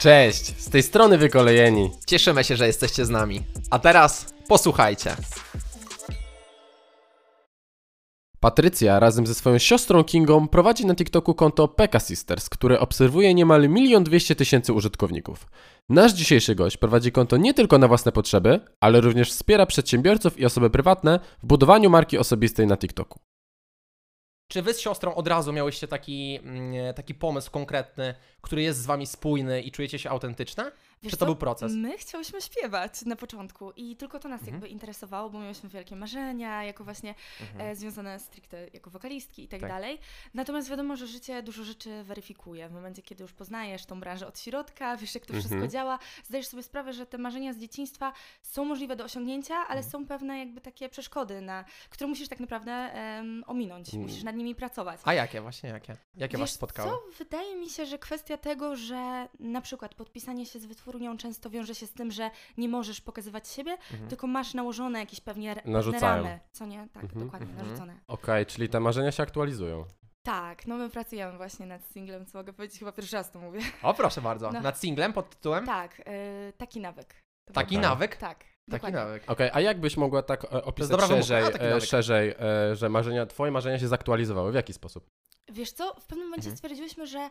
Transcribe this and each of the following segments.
Cześć, z tej strony wykolejeni. Cieszymy się, że jesteście z nami. A teraz posłuchajcie. Patrycja razem ze swoją siostrą Kingą prowadzi na TikToku konto Pekka Sisters, które obserwuje niemal 1 200 tysięcy użytkowników. Nasz dzisiejszy gość prowadzi konto nie tylko na własne potrzeby, ale również wspiera przedsiębiorców i osoby prywatne w budowaniu marki osobistej na TikToku. Czy wy z siostrą od razu miałyście taki, mm, taki pomysł konkretny, który jest z wami spójny i czujecie się autentyczne? Wiesz Czy to co? był proces? My chciałyśmy śpiewać na początku i tylko to nas Mhm. jakby interesowało, bo miałyśmy wielkie marzenia, jako właśnie e, związane stricte jako wokalistki i tak, Tak. dalej. Natomiast wiadomo, że życie dużo rzeczy weryfikuje. W momencie, kiedy już poznajesz tą branżę od środka, wiesz jak to Mhm. wszystko działa, zdajesz sobie sprawę, że te marzenia z dzieciństwa są możliwe do osiągnięcia, ale Mhm. są pewne jakby takie przeszkody, na, które musisz tak naprawdę em, ominąć, Mm. musisz nad nimi pracować. A jakie właśnie, jakie? Jakie was Wiesz spotkały? Co? Wydaje mi się, że kwestia tego, że na przykład podpisanie się z wytwórnią często wiąże się z tym, że nie możesz pokazywać siebie, Mhm. tylko masz nałożone jakieś pewnie Narzucają. ramy. Co nie? Tak, Mhm. dokładnie, Mhm. narzucone. Okej, czyli te marzenia się aktualizują. Tak, no my pracujemy właśnie nad singlem, co mogę powiedzieć, chyba pierwszy raz to mówię. O, proszę bardzo. No. Nad singlem pod tytułem? Tak, y, taki nawyk. To Taki nawyk? Tak, Taki dokładnie. nawyk. Okej, a jak byś mogła tak opisać szerzej, A, taki e, szerzej e, że marzenia, twoje marzenia się zaktualizowały? W jaki sposób? Wiesz co, w pewnym momencie Mhm. stwierdziłyśmy, że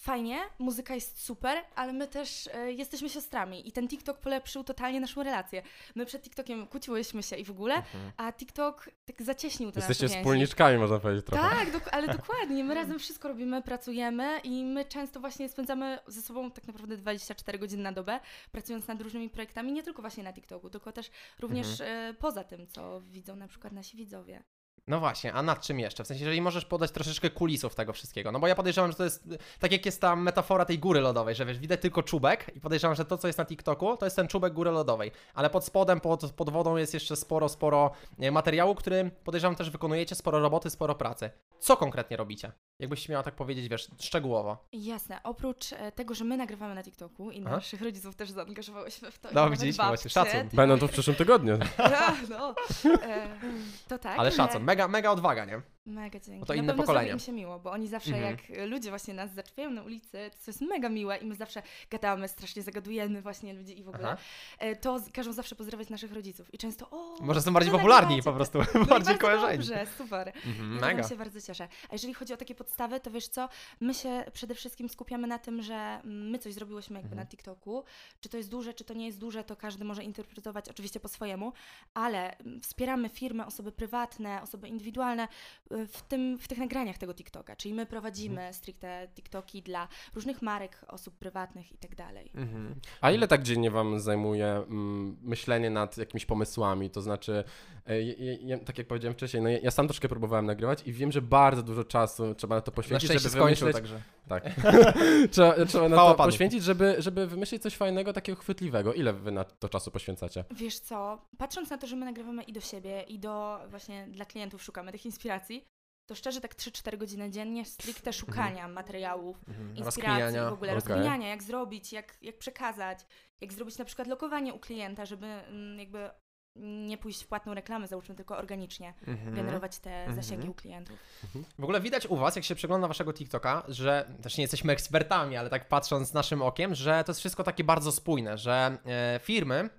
fajnie, muzyka jest super, ale my też e, jesteśmy siostrami i ten TikTok polepszył totalnie naszą relację. My przed TikTokiem kłóciłyśmy się i w ogóle, Mhm. a TikTok tak zacieśnił te Jesteście wspólniczkami, można powiedzieć trochę. Tak, dok- ale dokładnie. My razem wszystko robimy, pracujemy i my często właśnie spędzamy ze sobą tak naprawdę 24 godziny na dobę, pracując nad różnymi projektami, nie tylko właśnie na TikToku, tylko też również Mhm. e, poza tym, co widzą na przykład nasi widzowie. No właśnie, a nad czym jeszcze? W sensie, jeżeli możesz podać troszeczkę kulisów tego wszystkiego. No bo ja podejrzewam, że to jest tak jak jest ta metafora tej góry lodowej, że wiesz, widać tylko czubek i podejrzewam, że to, co jest na TikToku, to jest ten czubek góry lodowej. Ale pod spodem, pod, pod wodą jest jeszcze sporo, sporo materiału, który podejrzewam też wykonujecie, sporo roboty, sporo pracy. Co konkretnie robicie? Jakbyś miała tak powiedzieć, wiesz, szczegółowo. Jasne, oprócz e, tego, że my nagrywamy na TikToku i Aha. naszych rodziców też zaangażowałyśmy w to. i No, nawet widzisz, babcie, właśnie, szacun. tak. Będą tu w przyszłym tygodniu. Ja, no. E, to tak. Ale szacun, mega, mega odwaga, nie? Mega dzięki. Bo to Na inne pewno pokolenie. im się miło, bo oni zawsze Mhm. jak e, ludzie właśnie nas zaczepiają na ulicy, to jest mega miłe i my zawsze gadamy, strasznie zagadujemy właśnie ludzi i w ogóle, Aha. e, to każą zawsze pozdrawiać naszych rodziców i często o... Może są bardziej popularni po prostu, No bardziej kojarzeni. dobrze, super. Mhm, Ja mega. mega. się bardzo cieszę. A jeżeli chodzi o takie podstawy, to wiesz co, my się przede wszystkim skupiamy na tym, że my coś zrobiłyśmy jakby Mhm. na TikToku. Czy to jest duże, czy to nie jest duże, to każdy może interpretować oczywiście po swojemu, ale mm, wspieramy firmy, osoby prywatne, osoby indywidualne y, w, tym, w tych nagraniach tego TikToka. Czyli my prowadzimy Mhm. stricte TikToki dla różnych marek, osób prywatnych i tak dalej. Mhm. A ile tak dziennie wam zajmuje mm, myślenie nad jakimiś pomysłami? To znaczy, e, tak jak powiedziałem wcześniej, no ja, ja sam troszkę próbowałem nagrywać i wiem, że bardzo dużo czasu trzeba na to Na poświęcić, szczęście żeby skończył, wymyśleć... także. Tak. trzeba, trzeba na to Panu. poświęcić, żeby, żeby wymyślić coś fajnego, takiego chwytliwego. Ile wy na to czasu poświęcacie? Wiesz co, patrząc na to, że my nagrywamy i do siebie, i do właśnie dla klientów szukamy tych inspiracji, to szczerze tak 3-4 godziny dziennie stricte szukania materiałów, Mhm. inspiracji, w ogóle Okej. rozkminiania, jak zrobić, jak, jak przekazać, jak zrobić na przykład lokowanie u klienta, żeby mm, jakby nie pójść w płatną reklamę, załóżmy tylko organicznie, Mhm. generować te Mhm. zasięgi u klientów. W ogóle widać u Was, jak się przegląda Waszego TikToka, że też nie jesteśmy ekspertami, ale tak patrząc naszym okiem, że to jest wszystko takie bardzo spójne, że e, firmy,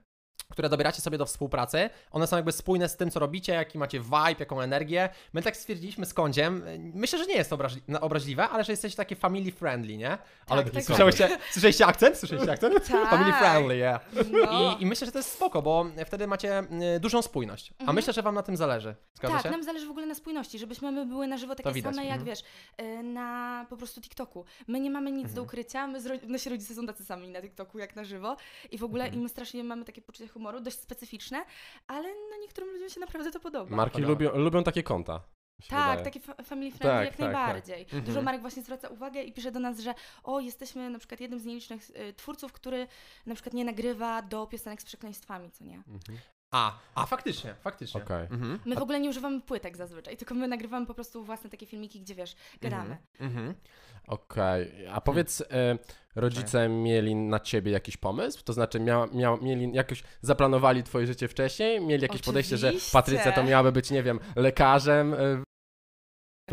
które dobieracie sobie do współpracy, one są jakby spójne z tym, co robicie, jaki macie vibe, jaką energię. My tak stwierdziliśmy z Kądziem, e, myślę, że nie jest to obraźliwe, ale że jesteście takie family friendly, nie? Ale tak, słyszeliście, słyszeliście akcent? Słyszeliście akcent? Tak. Family friendly, yeah. No. I, I myślę, że to jest spoko, bo wtedy macie e, dużą spójność. A Mhm. myślę, że Wam na tym zależy. Zgadza tak, się? nam zależy w ogóle na spójności, żebyśmy my były na żywo takie same jak mhm. wiesz, y, na po prostu TikToku. My nie mamy nic do Mhm. ukrycia, my z nasi rodzice są tacy sami na TikToku jak na żywo i w ogóle Mhm. i my strasznie mamy takie poczucie humoru, dość specyficzne, ale no niektórym ludziom się naprawdę to podoba. Marki Podoba. lubią, lubią takie konta. Tak, wydaje. takie fa- family friendly Tak, jak tak, tak. najbardziej. Mhm. Dużo marek właśnie zwraca uwagę i pisze do nas, że o, jesteśmy na przykład jednym z nielicznych y, twórców, który na przykład nie nagrywa do piosenek z przekleństwami, co nie? Mhm. A, a faktycznie, faktycznie. Okej. Mhm. My w ogóle nie używamy płytek zazwyczaj, tylko my nagrywamy po prostu własne takie filmiki, gdzie wiesz, gadamy. Mhm. Okej, a powiedz, e, rodzice mieli na ciebie jakiś pomysł? To znaczy, mia, mia, mieli jakoś, zaplanowali twoje życie wcześniej? Mieli jakieś podejście, że Oczywiście. Patrycja to miałaby być, nie wiem, lekarzem?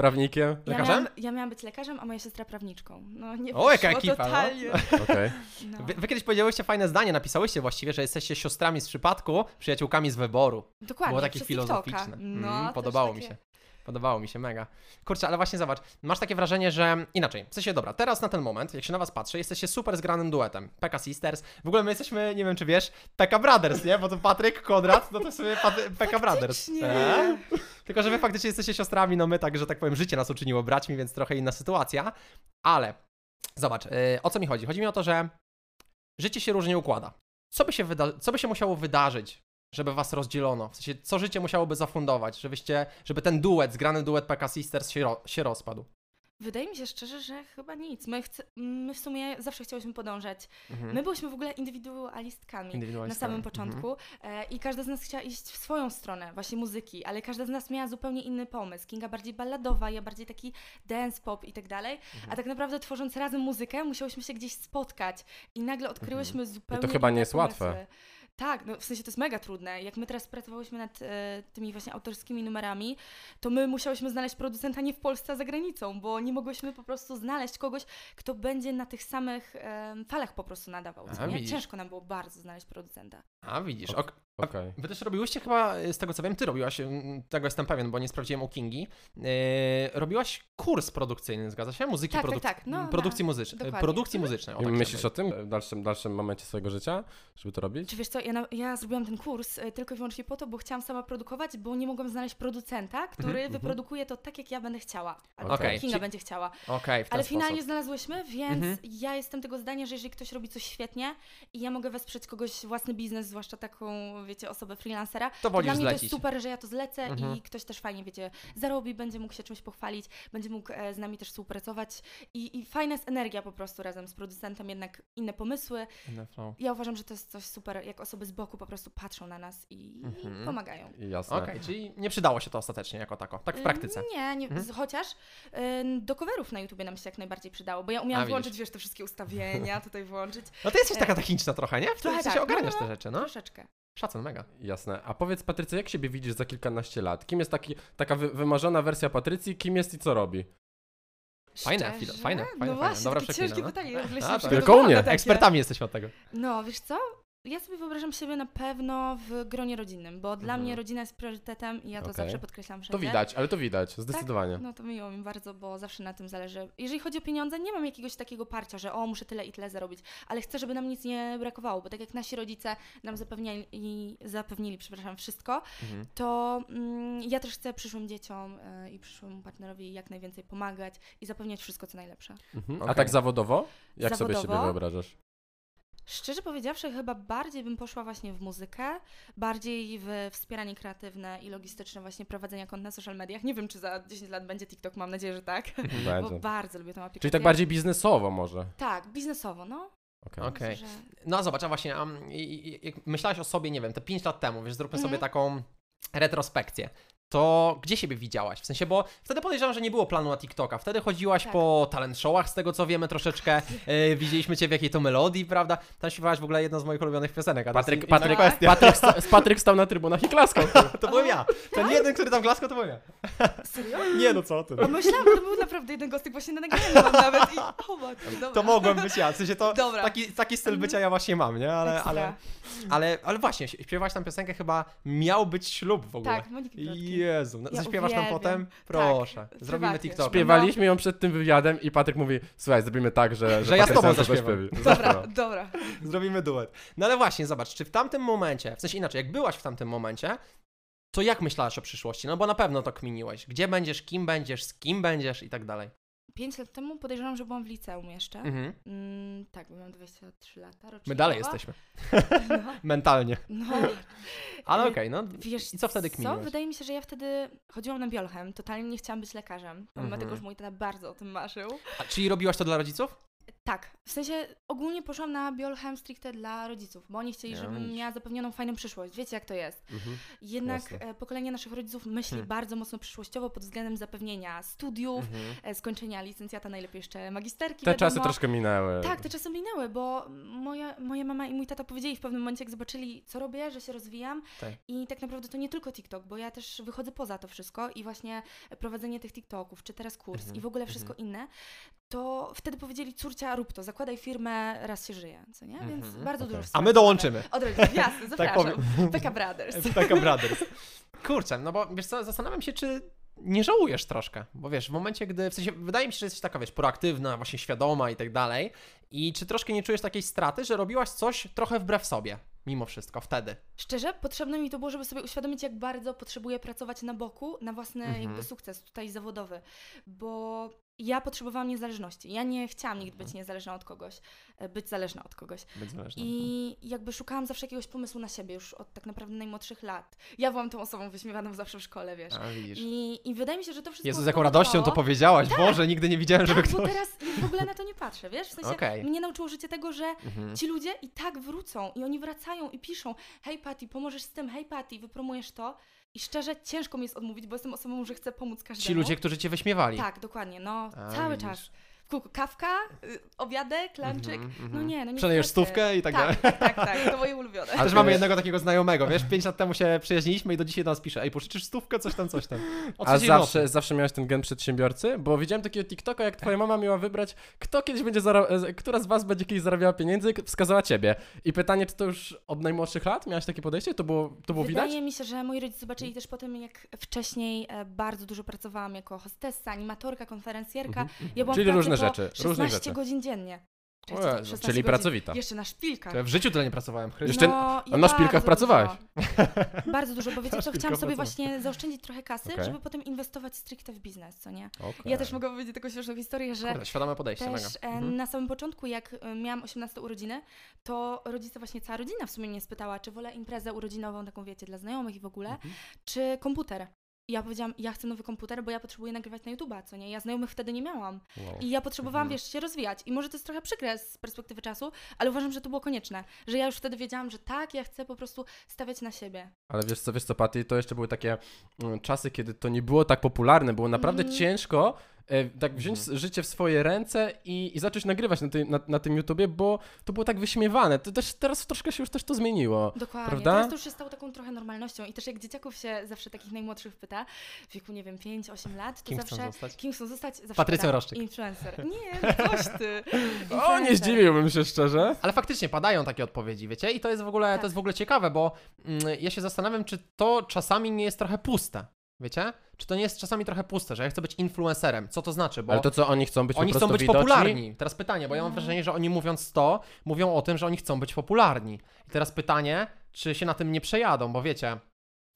Prawnikiem? Ja Lekarzem? miałam, ja miałam być lekarzem, a moja siostra prawniczką. No nie O, jaka wyszło ekipa, no. totalnie. Okej. No. Wy, wy kiedyś powiedziałyście fajne zdanie, napisałyście właściwie, że jesteście siostrami z przypadku, przyjaciółkami z wyboru. Dokładnie, Było takie przez filozoficzne. Mm, No, też podobało mi takie- się. Podobało mi się, mega. Kurczę, ale właśnie zobacz, masz takie wrażenie, że inaczej, w sensie dobra, teraz na ten moment, jak się na was patrzę, jesteście super zgranym duetem. Pekka Sisters, w ogóle my jesteśmy, nie wiem czy wiesz, Pekka Brothers, nie? Bo to Patryk, Konrad, no to sobie Pekka Brothers. Faktycznie. E? Tylko, że wy faktycznie jesteście siostrami, no my tak, że tak powiem, życie nas uczyniło braćmi, więc trochę inna sytuacja, ale zobacz, y, o co mi chodzi? Chodzi mi o to, że życie się różnie układa. Co by się, co by się musiało wydarzyć, żeby was rozdzielono? W sensie, co życie musiałoby zafundować, żebyście, żeby ten duet, zgrany duet PK Sisters się, ro- się rozpadł? Wydaje mi się szczerze, że chyba nic. My, chce, my w sumie zawsze chciałyśmy podążać. Mhm. My byłyśmy w ogóle indywidualistkami. Na Indywidualistami. samym początku e, i każda z nas chciała iść w swoją stronę, właśnie muzyki, ale każda z nas miała zupełnie inny pomysł. Kinga bardziej balladowa, ja bardziej taki dance pop i tak dalej, Mhm. a tak naprawdę tworząc razem muzykę musiałyśmy się gdzieś spotkać i nagle odkryłyśmy zupełnie to chyba nie jest łatwe. Tak, no w sensie to jest mega trudne. Jak my teraz pracowałyśmy nad e, tymi właśnie autorskimi numerami, to my musiałyśmy znaleźć producenta nie w Polsce, a za granicą, bo nie mogłyśmy po prostu znaleźć kogoś, kto będzie na tych samych e, falach po prostu nadawał. A. Ciężko nam było bardzo znaleźć producenta. A widzisz, Ok. Ok. A Okej. Wy też robiłyście chyba, y, z tego co wiem, ty robiłaś, tego jestem pewien, bo nie sprawdziłem u Kingi, yy, robiłaś kurs produkcyjny, zgadza się? Muzyki Tak, tak, produk- tak, no, produkcji, na- muzycz- dokładnie. produkcji muzycznej. o, I tak myślisz o tym w dalszym, dalszym momencie swojego życia, żeby to robić? Czy wiesz co, ja, na, ja zrobiłam ten kurs e, tylko i wyłącznie po to, bo chciałam sama produkować, bo nie mogłam znaleźć producenta, który Mhm, wyprodukuje to tak, jak ja będę chciała. Albo okay. Kinga Czy- będzie chciała. Ten Ale sposób. finalnie znalazłyśmy, więc Mhm. ja jestem tego zdania, że jeżeli ktoś robi coś świetnie i ja mogę wesprzeć kogoś własny biznes, zwłaszcza taką, wiecie, osobę freelancera, To to wolisz dla mnie to zlecić. jest super, że ja to zlecę Mhm. i ktoś też fajnie, wiecie, zarobi, będzie mógł się czymś pochwalić, będzie mógł e, z nami też współpracować i, i fajna jest energia po prostu razem z producentem, jednak inne pomysły. Inne flow. Ja uważam, że to jest coś super, jak osoby z boku po prostu patrzą na nas i, Mhm. i pomagają. Jasne. Okej, czyli nie przydało się to ostatecznie jako tako, tak w praktyce. Y, Nie, nie Mhm. chociaż y, do coverów na YouTubie nam się jak najbardziej przydało, bo ja A, umiałam widzisz. włączyć, wiesz, te wszystkie ustawienia, tutaj włączyć. No ty jesteś taka techniczna trochę, nie? W Trochę sensie tak, ogarniasz no, te rzeczy, no? Troszeczkę. Szacun, mega. Jasne. A powiedz Patrycja, jak siebie widzisz za kilkanaście lat? Kim jest taki, taka wy, wymarzona wersja Patrycji? Kim jest i co robi? Fajne, Szczerze? fajne, fajne, No fajne. właśnie, Dobra takie ciężkie no. pytanie. W ogóle A, się tak. nie Tylko u mnie. Ekspertami jesteśmy od tego. No, wiesz co? Ja sobie wyobrażam siebie na pewno w gronie rodzinnym, bo dla Mhm. mnie rodzina jest priorytetem i ja to Okej. zawsze podkreślam To wszędzie. widać, ale to widać, zdecydowanie. No to miło mi bardzo, bo zawsze na tym zależy. Jeżeli chodzi o pieniądze, nie mam jakiegoś takiego parcia, że o, muszę tyle i tyle zarobić, ale chcę, żeby nam nic nie brakowało, bo tak jak nasi rodzice nam zapewniali, i zapewnili, przepraszam, wszystko, Mhm. to mm, ja też chcę przyszłym dzieciom y, i przyszłemu partnerowi jak najwięcej pomagać i zapewniać wszystko, co najlepsze. Mhm. A Okej. tak zawodowo? Jak sobie Zawodowo? siebie wyobrażasz? Szczerze powiedziawszy, chyba bardziej bym poszła właśnie w muzykę, bardziej w wspieranie kreatywne i logistyczne właśnie prowadzenia kont na social mediach. Nie wiem, czy za 10 lat będzie TikTok, mam nadzieję, że tak, bo Będzie. bardzo lubię tą aplikację. Czyli tak bardziej biznesowo może. Tak, biznesowo, no. Okej. Okej. Myślę, że... No a zobacz, a właśnie, um, i, i, jak myślałaś o sobie, nie wiem, te 5 lat temu, wiesz, zróbmy Mhm. sobie taką retrospekcję. To gdzie siebie widziałaś? W sensie, bo wtedy podejrzewam, że nie było planu na TikToka. Wtedy chodziłaś Tak. po talent showach, z tego co wiemy troszeczkę. E, widzieliśmy cię w jakiej to melodii, prawda? Tam śpiewałaś w ogóle jedną z moich ulubionych piosenek. a to Patryk, Patryk, kwestia. Patryk, sta- Patryk stał na trybunach i klaskał. To byłem ja. Ten jeden, który tam klaskał, to byłem ja. Serio? Nie no, co ty. Bo myślałam, że to był naprawdę jeden gostek właśnie na nagraniu mam nawet i o matko, dobra. To mogłem być ja. W sensie to Dobra. taki, taki styl bycia ja właśnie mam, nie? Ale, ale, ale, ale właśnie, śpiewałaś tam piosenkę chyba Miał być ślub w ogóle. Tak, Moniki. Jezu, no, Ja zaśpiewasz tam uwielbiam. potem? Tak, Proszę, zrobimy prywatnie. TikTok. Śpiewaliśmy ją przed tym wywiadem i Patryk mówi, słuchaj, zrobimy tak, że... Że ja z Patryk tobą sam to zaśpiewam. Dobra, dobra. Zrobimy duet. No ale właśnie, zobacz, czy w tamtym momencie, w sensie inaczej, jak byłaś w tamtym momencie, to jak myślałaś o przyszłości? No bo na pewno to kminiłeś. Gdzie będziesz, kim będziesz, z kim będziesz i tak dalej. Pięć lat temu podejrzewam, że byłam w liceum jeszcze. Mhm. Mm, tak, bo miałam 23 lata. My dalej jesteśmy. No, Mentalnie. no. Ale okej, no. Wiesz I co wtedy Co? kminiłaś? Wydaje mi się, że ja wtedy chodziłam na biolchem. Totalnie nie chciałam być lekarzem, pomimo Mhm. tego, że mój tata bardzo o tym marzył. A, czyli robiłaś to dla rodziców? Tak, w sensie ogólnie poszłam na Biolchem stricte dla rodziców, bo oni chcieli, żebym miała zapewnioną fajną przyszłość. Wiecie jak to jest. Mhm. Jednak Jasne. e, pokolenie naszych rodziców myśli Hmm. bardzo mocno przyszłościowo pod względem zapewnienia studiów, Mhm. e, skończenia licencjata, najlepiej jeszcze magisterki. Te wiadomo. czasy troszkę minęły. Tak, te czasy minęły, bo moja, moja mama i mój tata powiedzieli w pewnym momencie, jak zobaczyli, co robię, że się rozwijam. Tak. I tak naprawdę to nie tylko TikTok, bo ja też wychodzę poza to wszystko i właśnie prowadzenie tych TikToków, czy teraz kurs Mhm, i w ogóle wszystko inne, to wtedy powiedzieli, córcia, rób to, zakładaj firmę, raz się żyje, co nie? Więc Mhm, bardzo okej. dużo A my dołączymy. Od rodziców, jasne, Tak zapraszam. PK Brothers. Taka Brothers. Kurczę, no bo wiesz co, zastanawiam się, czy nie żałujesz troszkę, bo wiesz, w momencie, gdy, w sensie, wydaje mi się, że jesteś taka, wiesz, proaktywna, właśnie świadoma i tak dalej i czy troszkę nie czujesz takiej straty, że robiłaś coś trochę wbrew sobie, mimo wszystko, wtedy? Szczerze, potrzebne mi to było, żeby sobie uświadomić, jak bardzo potrzebuję pracować na boku, na własny Mhm. jakby sukces tutaj zawodowy, bo ja potrzebowałam niezależności. Ja nie chciałam nigdy Mhm. być niezależna od kogoś, e, być zależna od kogoś. Być zależna. I jakby szukałam zawsze jakiegoś pomysłu na siebie już od tak naprawdę najmłodszych lat. Ja byłam tą osobą wyśmiewaną zawsze w szkole, wiesz. A, widzisz. I, I wydaje mi się, że to wszystko Jezu, z jaką radością to powiedziałaś, Boże, nigdy nie widziałem, żeby Tak, bo ktoś... teraz w ogóle na to nie patrzę, wiesz? W sensie Okej. mnie nauczyło życie tego, że Mhm. ci ludzie i tak wrócą i oni wracają i piszą hej Patty, pomożesz z tym, hej Patty, wypromujesz to i szczerze ciężko mi jest odmówić, bo jestem osobą, że chcę pomóc każdemu. Ci ludzie, którzy cię wyśmiewali. Tak, dokładnie, no A, cały widzisz. czas. Kawka, y, obiadek, lunchik, Mhm, mhm. no nie, no nie Przelejesz stówkę i tak dalej. Tak, tak, tak, to moje ulubione. A też mamy jednego takiego znajomego, wiesz, pięć lat temu się przyjaźniliśmy i do dzisiaj do nas pisze, ej, pożyczysz stówkę, coś tam, coś tam. O A zawsze, nocy. zawsze miałeś ten gen przedsiębiorcy? Bo widziałem takiego TikToka, jak twoja mama miała wybrać, kto kiedyś będzie zara- e, która z was będzie kiedyś zarabiała pieniędzy, wskazała ciebie. I pytanie, czy to już od najmłodszych lat miałaś takie podejście? To było, to było Wydaje widać? mi się, że moi rodzice zobaczyli też po tym, jak wcześniej e, bardzo dużo pracowałam jako hostessa, animatorka, konferencjerka. Ja byłam Czyli w pracy różne rzeczy, różne 16 rzeczy. godzin dziennie. Jezu, 16 Czyli godzin. pracowita. Jeszcze na szpilkach. Ja w życiu tyle nie pracowałem. Jeszcze- no, a na szpilkach bardzo pracowałeś? Dużo, bardzo dużo, bo wiecie co, chciałam sobie właśnie zaoszczędzić trochę kasy, Okej. żeby potem inwestować stricte w biznes, co nie? Okej. Ja też mogę powiedzieć taką śmieszną historię, że Kurde, świadome podejście, też mega. e, Mhm. na samym początku, jak e, miałam 18 urodziny, to rodzice, właśnie cała rodzina w sumie mnie spytała, czy wolę imprezę urodzinową, taką wiecie, dla znajomych i w ogóle, Mhm. czy komputer. I ja powiedziałam, ja chcę nowy komputer, bo ja potrzebuję nagrywać na YouTube'a, co nie? Ja znajomych wtedy nie miałam. Wow. I ja potrzebowałam, Mhm. wiesz, się rozwijać. I może to jest trochę przykre z perspektywy czasu, ale uważam, że to było konieczne. Że ja już wtedy wiedziałam, że tak, ja chcę po prostu stawiać na siebie. Ale wiesz co, wiesz co, Patty, to jeszcze były takie mm, czasy, kiedy to nie było tak popularne, było naprawdę Mhm. ciężko tak wziąć Mhm. życie w swoje ręce i, i zacząć nagrywać na, tym na, na tym YouTubie, bo to było tak wyśmiewane. To też teraz troszkę się już też to zmieniło. Dokładnie. Prawda? Teraz to już się stało taką trochę normalnością. I też jak dzieciaków się zawsze takich najmłodszych pyta, w wieku, nie wiem, 5-8 lat, to Kim chcą zawsze... zostać? Kim chcą zostać? Zawsze Patrycją Roszczyk. Influencer. Nie, coś ty. O, nie zdziwiłbym się szczerze. Ale faktycznie padają takie odpowiedzi, wiecie? I to jest w ogóle, Tak. to jest w ogóle ciekawe, bo mm, ja się zastanawiam, czy to czasami nie jest trochę puste. Wiecie? Czy to nie jest czasami trochę puste, że ja chcę być influencerem? Co to znaczy? Bo Ale to co, oni chcą być oni po chcą prostu być widoczni? popularni. Teraz pytanie, bo ja mam wrażenie, że oni mówiąc to, mówią o tym, że oni chcą być popularni. I teraz pytanie, czy się na tym nie przejadą, bo wiecie,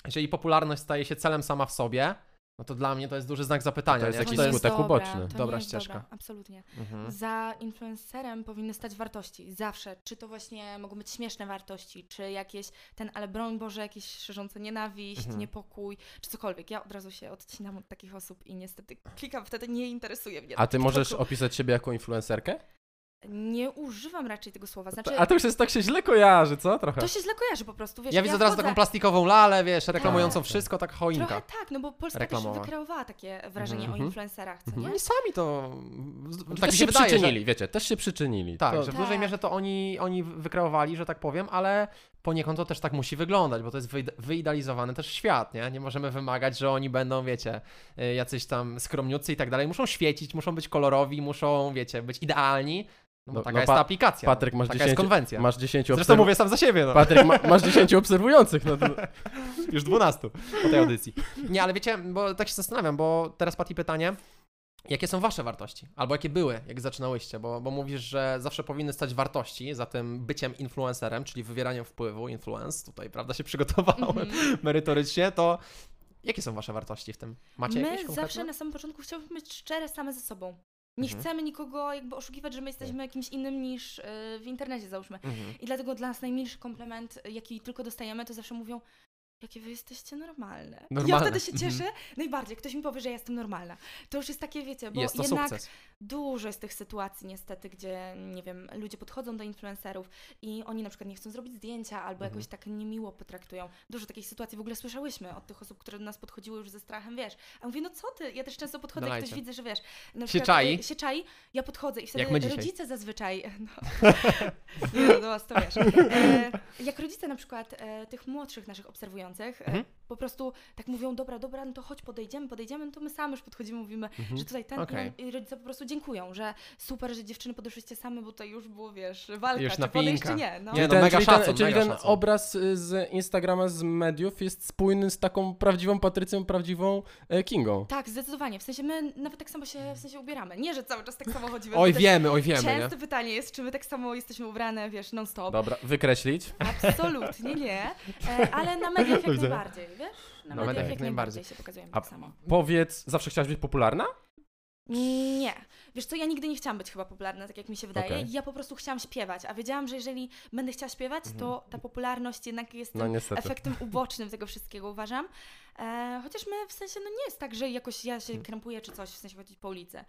jeżeli popularność staje się celem sama w sobie, no to dla mnie to jest duży znak zapytania. To jest nie? jakiś skutek dobra, uboczny. To Dobra nie jest ścieżka. Dobra, absolutnie. Mhm. Za influencerem powinny stać wartości. Zawsze. Czy to właśnie mogą być śmieszne wartości, czy jakieś ten, ale broń Boże, jakieś szerzące nienawiść, Mhm. niepokój, czy cokolwiek. Ja od razu się odcinam od takich osób i niestety klikam, wtedy nie interesuje mnie. A ty możesz opisać siebie jako influencerkę? Nie używam raczej tego słowa. Znaczy, A to już jest tak się źle kojarzy, co? Trochę. to się źle kojarzy po prostu, wiesz. Ja widzę od razu taką plastikową lalę, wiesz, reklamującą Tak. wszystko, tak choinka. Trochę tak, no bo Polska reklamowa. też wykreowała takie wrażenie Mhm. o influencerach, co Mhm. nie? No i sami to. tak Tak mi się się wydaje, przyczynili, że, wiecie, też się przyczynili. tak, to, że w Tak. dużej mierze to oni, oni wykreowali, że tak powiem, ale poniekąd to też tak musi wyglądać, bo to jest wyide- wyidealizowany też świat, nie? Nie możemy wymagać, że oni będą, wiecie, y, jacyś tam skromniucy i tak dalej. Muszą świecić, muszą być kolorowi, muszą, wiecie, być idealni. No bo No- taka no jest ta aplikacja. Patryk, masz taka 10 jest konwencja. Masz 10 Zresztą obserw- mówię sam za siebie, no. Patryk, ma, masz 10 obserwujących, no to... Już 12 po tej audycji. Nie, ale wiecie, bo tak się zastanawiam, bo teraz Pati pytanie, jakie są wasze wartości? Albo jakie były, jak zaczynałyście? Bo, bo mówisz, że zawsze powinny stać wartości za tym byciem influencerem, czyli wywieraniem wpływu, influence, tutaj, prawda, się przygotowałem Mhm. merytorycznie, to jakie są wasze wartości w tym? Macie jakieś My zawsze na samym początku chcieliśmy być szczere same ze sobą. Nie Mhm. chcemy nikogo jakby oszukiwać, że my jesteśmy kimś innym niż y, w internecie załóżmy. Mhm. I dlatego dla nas najmilszy komplement, jaki tylko dostajemy, to zawsze mówią, jakie wy jesteście normalne. I ja Normalne. wtedy się Mhm. cieszę najbardziej. Ktoś mi powie, że ja jestem normalna. To już jest takie, wiecie, bo Jest to jednak sukces. Dużo jest tych sytuacji niestety, gdzie, nie wiem, ludzie podchodzą do influencerów i oni na przykład nie chcą zrobić zdjęcia albo Mhm. jakoś tak niemiło potraktują. Dużo takich sytuacji w ogóle słyszałyśmy od tych osób, które do nas podchodziły już ze strachem, wiesz. A mówię, no co ty? Ja też często podchodzę, jak ktoś widzę, że wiesz, na Się przykład, czai? e, się czai, ja podchodzę i wtedy rodzice zazwyczaj, no, nie no, was to wiesz, e, jak rodzice na przykład e, tych młodszych naszych obserwujących e, Mhm. Po prostu tak mówią, dobra, dobra, no to chodź podejdziemy, podejdziemy, no to my sami już podchodzimy, mówimy, Mhm. że tutaj ten Okej. i, rodzice po prostu dziękują, że super, że dziewczyny podeszłyście same, bo to już było, wiesz, walka, Już czy podejść, czy nie. No. Nie, Czyli no, ten, mega czyli szacun, ten, czyli mega ten szacun. obraz y, z Instagrama, z mediów jest spójny z taką prawdziwą Patrycją, prawdziwą e, Kingą. Tak, zdecydowanie. W sensie my nawet tak samo się w sensie ubieramy. Nie, że cały czas tak samo chodzimy. Oj, wiemy, oj, wiemy, nie? Częste pytanie jest, czy my tak samo jesteśmy ubrane, wiesz, non-stop. Dobra, wykreślić. Absolutnie nie. E, ale na mediach jak najbardziej, wiesz? Na, Na mediach jak najbardziej się pokazujemy A- tak samo. Powiedz, zawsze chciałaś być popularna? Nie. Wiesz co, ja nigdy nie chciałam być chyba popularna, tak jak mi się wydaje. Okej. Ja po prostu chciałam śpiewać, a wiedziałam, że jeżeli będę chciała śpiewać, to ta popularność jednak jest No efektem ubocznym tego wszystkiego, uważam. E, chociaż my w sensie, no nie jest tak, że jakoś ja się krępuję czy coś, w sensie chodzić po ulicy.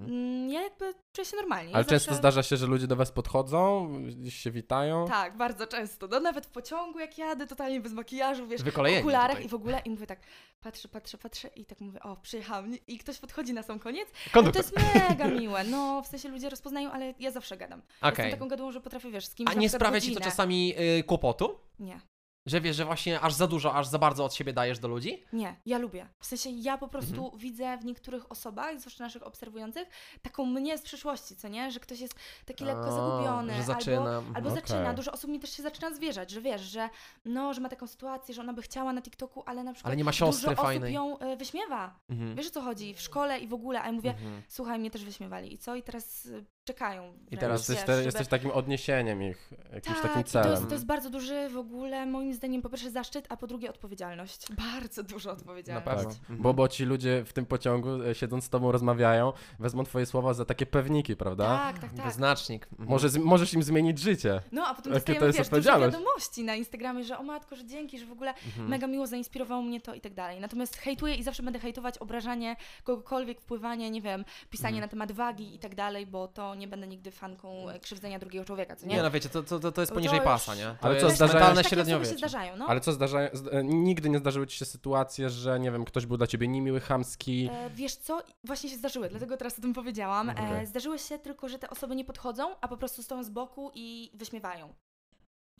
Mm, Ja jakby czuję się normalnie. Ja Ale często zawsze- zdarza się, że ludzie do was podchodzą, gdzieś się witają. Tak, bardzo często. No nawet w pociągu jak jadę, totalnie bez makijażu, wiesz, w okularach tutaj. i w ogóle i mówię tak, patrzę, patrzę, patrzę i tak mówię, o, przyjechałam i ktoś podchodzi na sam koniec. No to Konduktor. jest mega miłe, no w sensie ludzie rozpoznają, ale ja zawsze gadam. Okej. Jestem taką gadą, że potrafię, wiesz, z kimś A nie sprawia ci to godzinę. czasami y, kłopotu? Nie, Że wiesz, że właśnie aż za dużo, aż za bardzo od siebie dajesz do ludzi? nie, ja lubię. W sensie ja po prostu Mhm. widzę w niektórych osobach, zwłaszcza naszych obserwujących, taką mnie z przyszłości, co nie? Że ktoś jest taki lekko A, zagubiony. że zaczyna, Albo, mhm. albo Okej. zaczyna. Dużo osób mi też się zaczyna zwierzać, że wiesz, że no, że ma taką sytuację, że ona by chciała na TikToku, ale na przykład Ale nie ma siostry dużo fajnej. osób ją y, wyśmiewa. Mhm. Wiesz o co chodzi? W szkole i w ogóle, a ja mówię, Mhm. słuchaj, mnie też wyśmiewali. I co? I teraz y, czekają. I teraz Jesteś, te, żeby- jesteś takim odniesieniem ich, jakimś tak, takim i to celem. jest, to jest bardzo duży w ogóle, moim zdaniem, po pierwsze zaszczyt, a po drugie odpowiedzialność. Bardzo dużo Na odpowiedzialność. pewno. Mhm. bo, bo ci ludzie w tym pociągu, e, siedząc z tobą, rozmawiają, wezmą twoje słowa za takie pewniki, prawda? Tak, tak, tak. Wyznacznik. Mhm. Może z, możesz im zmienić życie. No, a potem dostajemy, to jest wiesz, odpowiedzialność? wiadomości na Instagramie, że o matko, że dzięki, że w ogóle Mhm. mega miło zainspirowało mnie to i tak dalej. Natomiast hejtuję i zawsze będę hejtować obrażanie kogokolwiek, wpływanie, nie wiem, pisanie Mhm. na temat wagi i tak dalej, bo to nie będę nigdy fanką e, krzywdzenia drugiego człowieka, co nie? Nie no wiecie, to, to, to, to jest To poniżej już- pasa, nie? To Ale co, zdarzają- się średniowiecze. zdarzają, no. Ale co, zdarza, z, e, nigdy nie zdarzyły ci się sytuacje, że nie wiem, ktoś był dla ciebie niemiły, chamski. E, wiesz co, właśnie się zdarzyły, dlatego teraz o tym powiedziałam. Okej. E, zdarzyły się tylko, że te osoby nie podchodzą, a po prostu stoją z boku i wyśmiewają.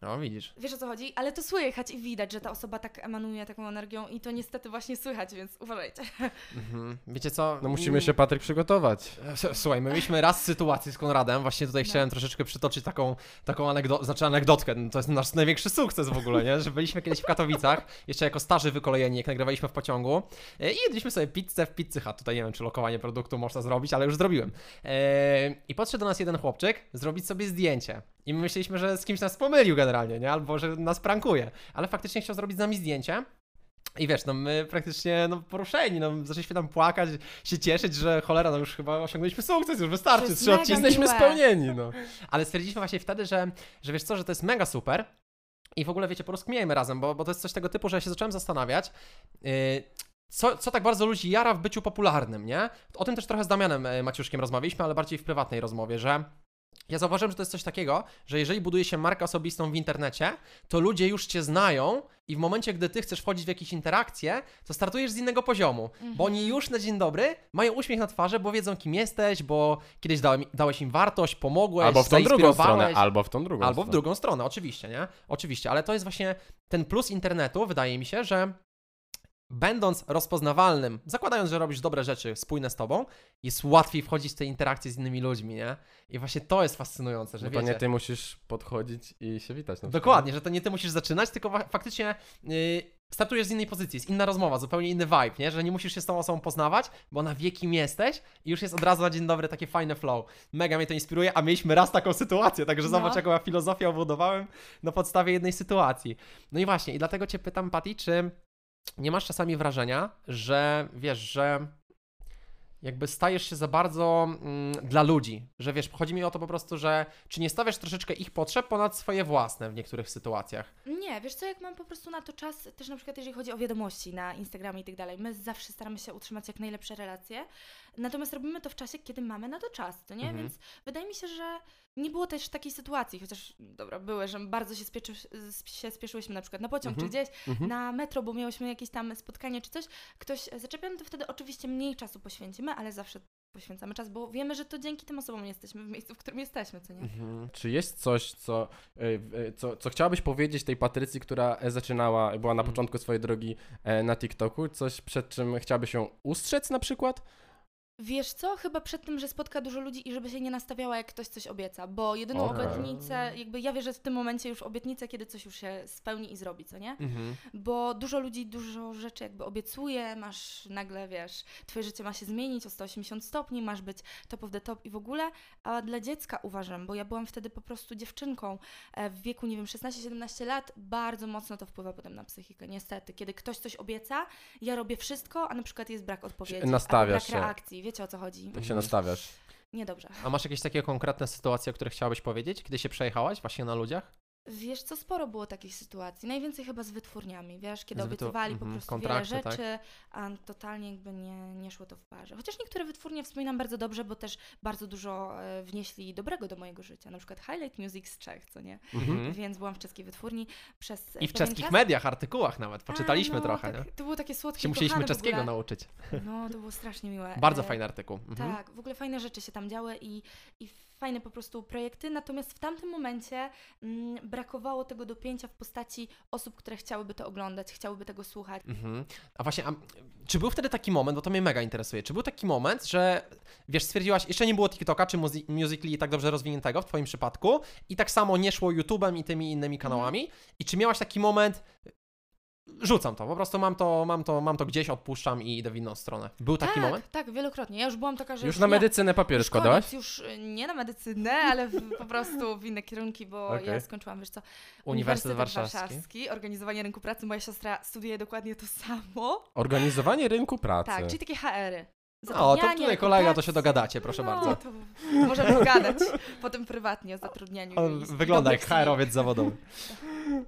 No widzisz. Wiesz o co chodzi? Ale to słychać i widać, że ta osoba tak emanuje taką energią i to niestety właśnie słychać, więc uważajcie. Mhm. Wiecie co? No musimy się, Patryk, przygotować. S- Słuchaj, my mieliśmy raz sytuację z Konradem, właśnie tutaj No. chciałem troszeczkę przytoczyć taką, taką anegdo- znaczy anegdotkę, no to jest nasz największy sukces w ogóle, nie? Że byliśmy kiedyś w Katowicach, jeszcze jako starzy wykolejeni, jak nagrywaliśmy w pociągu e, i jedliśmy sobie pizzę w Pizzy Hut, tutaj nie wiem, czy lokowanie produktu można zrobić, ale już zrobiłem. E, I podszedł do nas jeden chłopczyk zrobić sobie zdjęcie. I my myśleliśmy, że z kimś nas pomylił generalnie, nie? Albo że nas prankuje, ale faktycznie chciał zrobić z nami zdjęcie. I wiesz, no my praktycznie no, poruszeni, no, zaczęliśmy tam płakać, się cieszyć, że cholera, no już chyba osiągnęliśmy sukces, już wystarczy, trzy odcinki. Jesteśmy miłe. spełnieni, no. Ale stwierdziliśmy właśnie wtedy, że, że wiesz co, że to jest mega super i w ogóle wiecie, porozkmiejmy razem, bo, bo to jest coś tego typu, że ja się zacząłem zastanawiać, yy, co, co tak bardzo ludzi jara w byciu popularnym, nie? O tym też trochę z Damianem e, Maciuszkiem rozmawialiśmy, ale bardziej w prywatnej rozmowie, że ja zauważyłem, że to jest coś takiego, że jeżeli buduje się markę osobistą w internecie, to ludzie już cię znają i w momencie, gdy ty chcesz wchodzić w jakieś interakcje, to startujesz z innego poziomu, bo oni już na dzień dobry mają uśmiech na twarzy, bo wiedzą kim jesteś, bo kiedyś dałem, dałeś im wartość, pomogłeś, Albo w tą drugą stronę, albo w tą drugą Albo w drugą stronę, oczywiście, nie? Oczywiście, ale to jest właśnie ten plus internetu, wydaje mi się, że będąc rozpoznawalnym, zakładając, że robisz dobre rzeczy spójne z tobą, jest łatwiej wchodzić w te interakcje z innymi ludźmi, nie? I właśnie to jest fascynujące, że No to wiecie, nie ty musisz podchodzić i się witać. Na przykład. Dokładnie, że to nie ty musisz zaczynać, tylko faktycznie yy, startujesz z innej pozycji, jest inna rozmowa, zupełnie inny vibe, nie? Że nie musisz się z tą osobą poznawać, bo ona wie kim jesteś i już jest od razu na dzień dobry takie fajne flow. Mega mnie to inspiruje, a mieliśmy raz taką sytuację, także No. zobacz jaką ja filozofię obudowałem na podstawie jednej sytuacji. No i właśnie, i dlatego cię pytam, Patty, czy nie masz czasami wrażenia, że wiesz, że jakby stajesz się za bardzo mm, dla ludzi, że wiesz, chodzi mi o to po prostu, że czy nie stawiasz troszeczkę ich potrzeb ponad swoje własne w niektórych sytuacjach. Nie, wiesz co, jak mam po prostu na to czas, też na przykład jeżeli chodzi o wiadomości na Instagramie i tak dalej, my zawsze staramy się utrzymać jak najlepsze relacje, Natomiast robimy to w czasie, kiedy mamy na to czas, to nie? Mhm. Więc wydaje mi się, że nie było też takiej sytuacji, chociaż dobra, były, że bardzo się, spieszy, się spieszyłyśmy na przykład na pociąg Mhm. czy gdzieś, Mhm. na metro, bo miałyśmy jakieś tam spotkanie czy coś, ktoś zaczepiony, to wtedy oczywiście mniej czasu poświęcimy, ale zawsze poświęcamy czas, bo wiemy, że to dzięki tym osobom jesteśmy w miejscu, w którym jesteśmy, co nie? Mhm. Czy jest coś, co, y, y, co, co chciałabyś powiedzieć tej Patrycji, która e, zaczynała, była na Mhm. początku swojej drogi e, na TikToku? Coś, przed czym chciałabyś się ustrzec na przykład? Wiesz co? Chyba przed tym, że spotka dużo ludzi i żeby się nie nastawiała, jak ktoś coś obieca, bo jedyną Okej. obietnicę, jakby ja wierzę w tym momencie już obietnicę, kiedy coś już się spełni i zrobi, co nie? Mhm. Bo dużo ludzi dużo rzeczy jakby obiecuje, masz nagle, wiesz, twoje życie ma się zmienić o 180 stopni, masz być top of the top i w ogóle, a dla dziecka uważam, bo ja byłam wtedy po prostu dziewczynką e, w wieku, nie wiem, 16-17 lat, bardzo mocno to wpływa potem na psychikę, niestety. Kiedy ktoś coś obieca, ja robię wszystko, a na przykład jest brak odpowiedzi, brak reakcji, wiecie o co chodzi? Jak się nastawiasz? Niedobrze. A masz jakieś takie konkretne sytuacje, o których chciałabyś powiedzieć, kiedy się przejechałaś właśnie na ludziach? Wiesz co, sporo było takich sytuacji. Najwięcej chyba z wytwórniami, wiesz, kiedy Z obiecywali po mhm, prostu kontrakty, wiele tak? rzeczy, a totalnie jakby nie, nie szło to w parze. Chociaż niektóre wytwórnie wspominam bardzo dobrze, bo też bardzo dużo e, wnieśli dobrego do mojego życia. Na przykład Highlight Music z Czech, co nie? Mhm. Więc byłam w czeskiej wytwórni przez e, I w czeskich czas. mediach, artykułach nawet, poczytaliśmy A, no, trochę, tak, nie? To było takie słodkie Się musieliśmy w czeskiego nauczyć. No, to było strasznie miłe. Bardzo E, fajny artykuł. Mhm. Tak, w ogóle fajne rzeczy się tam działy i, i fajne po prostu projekty, natomiast w tamtym momencie mm, brakowało tego dopięcia w postaci osób, które chciałyby to oglądać, chciałyby tego słuchać. Mhm. A właśnie, a, czy był wtedy taki moment, bo to mnie mega interesuje, czy był taki moment, że wiesz, stwierdziłaś, jeszcze nie było TikToka czy Muzi- Musical.ly tak dobrze rozwiniętego w twoim przypadku i tak samo nie szło YouTube'em i tymi innymi kanałami i czy miałaś taki moment, rzucam to, po prostu mam to, mam to, mam to gdzieś, odpuszczam i idę w inną stronę. Był taki tak, moment? tak, wielokrotnie. Ja już byłam taka, że Już już na medycynę papiery składałaś? już y, nie na medycynę, ale w, po prostu w inne kierunki, bo Okej. ja skończyłam, wiesz co, Uniwersytet Warszawski. organizowanie rynku pracy. Moja siostra studiuje dokładnie to samo. Organizowanie rynku pracy. Tak, czyli takie HR-y. O, to tutaj kolega, to się dogadacie, proszę no, bardzo. To możemy pogadać potem prywatnie o zatrudnianiu. On i- i wygląda jak. HR-owiec zawodowy.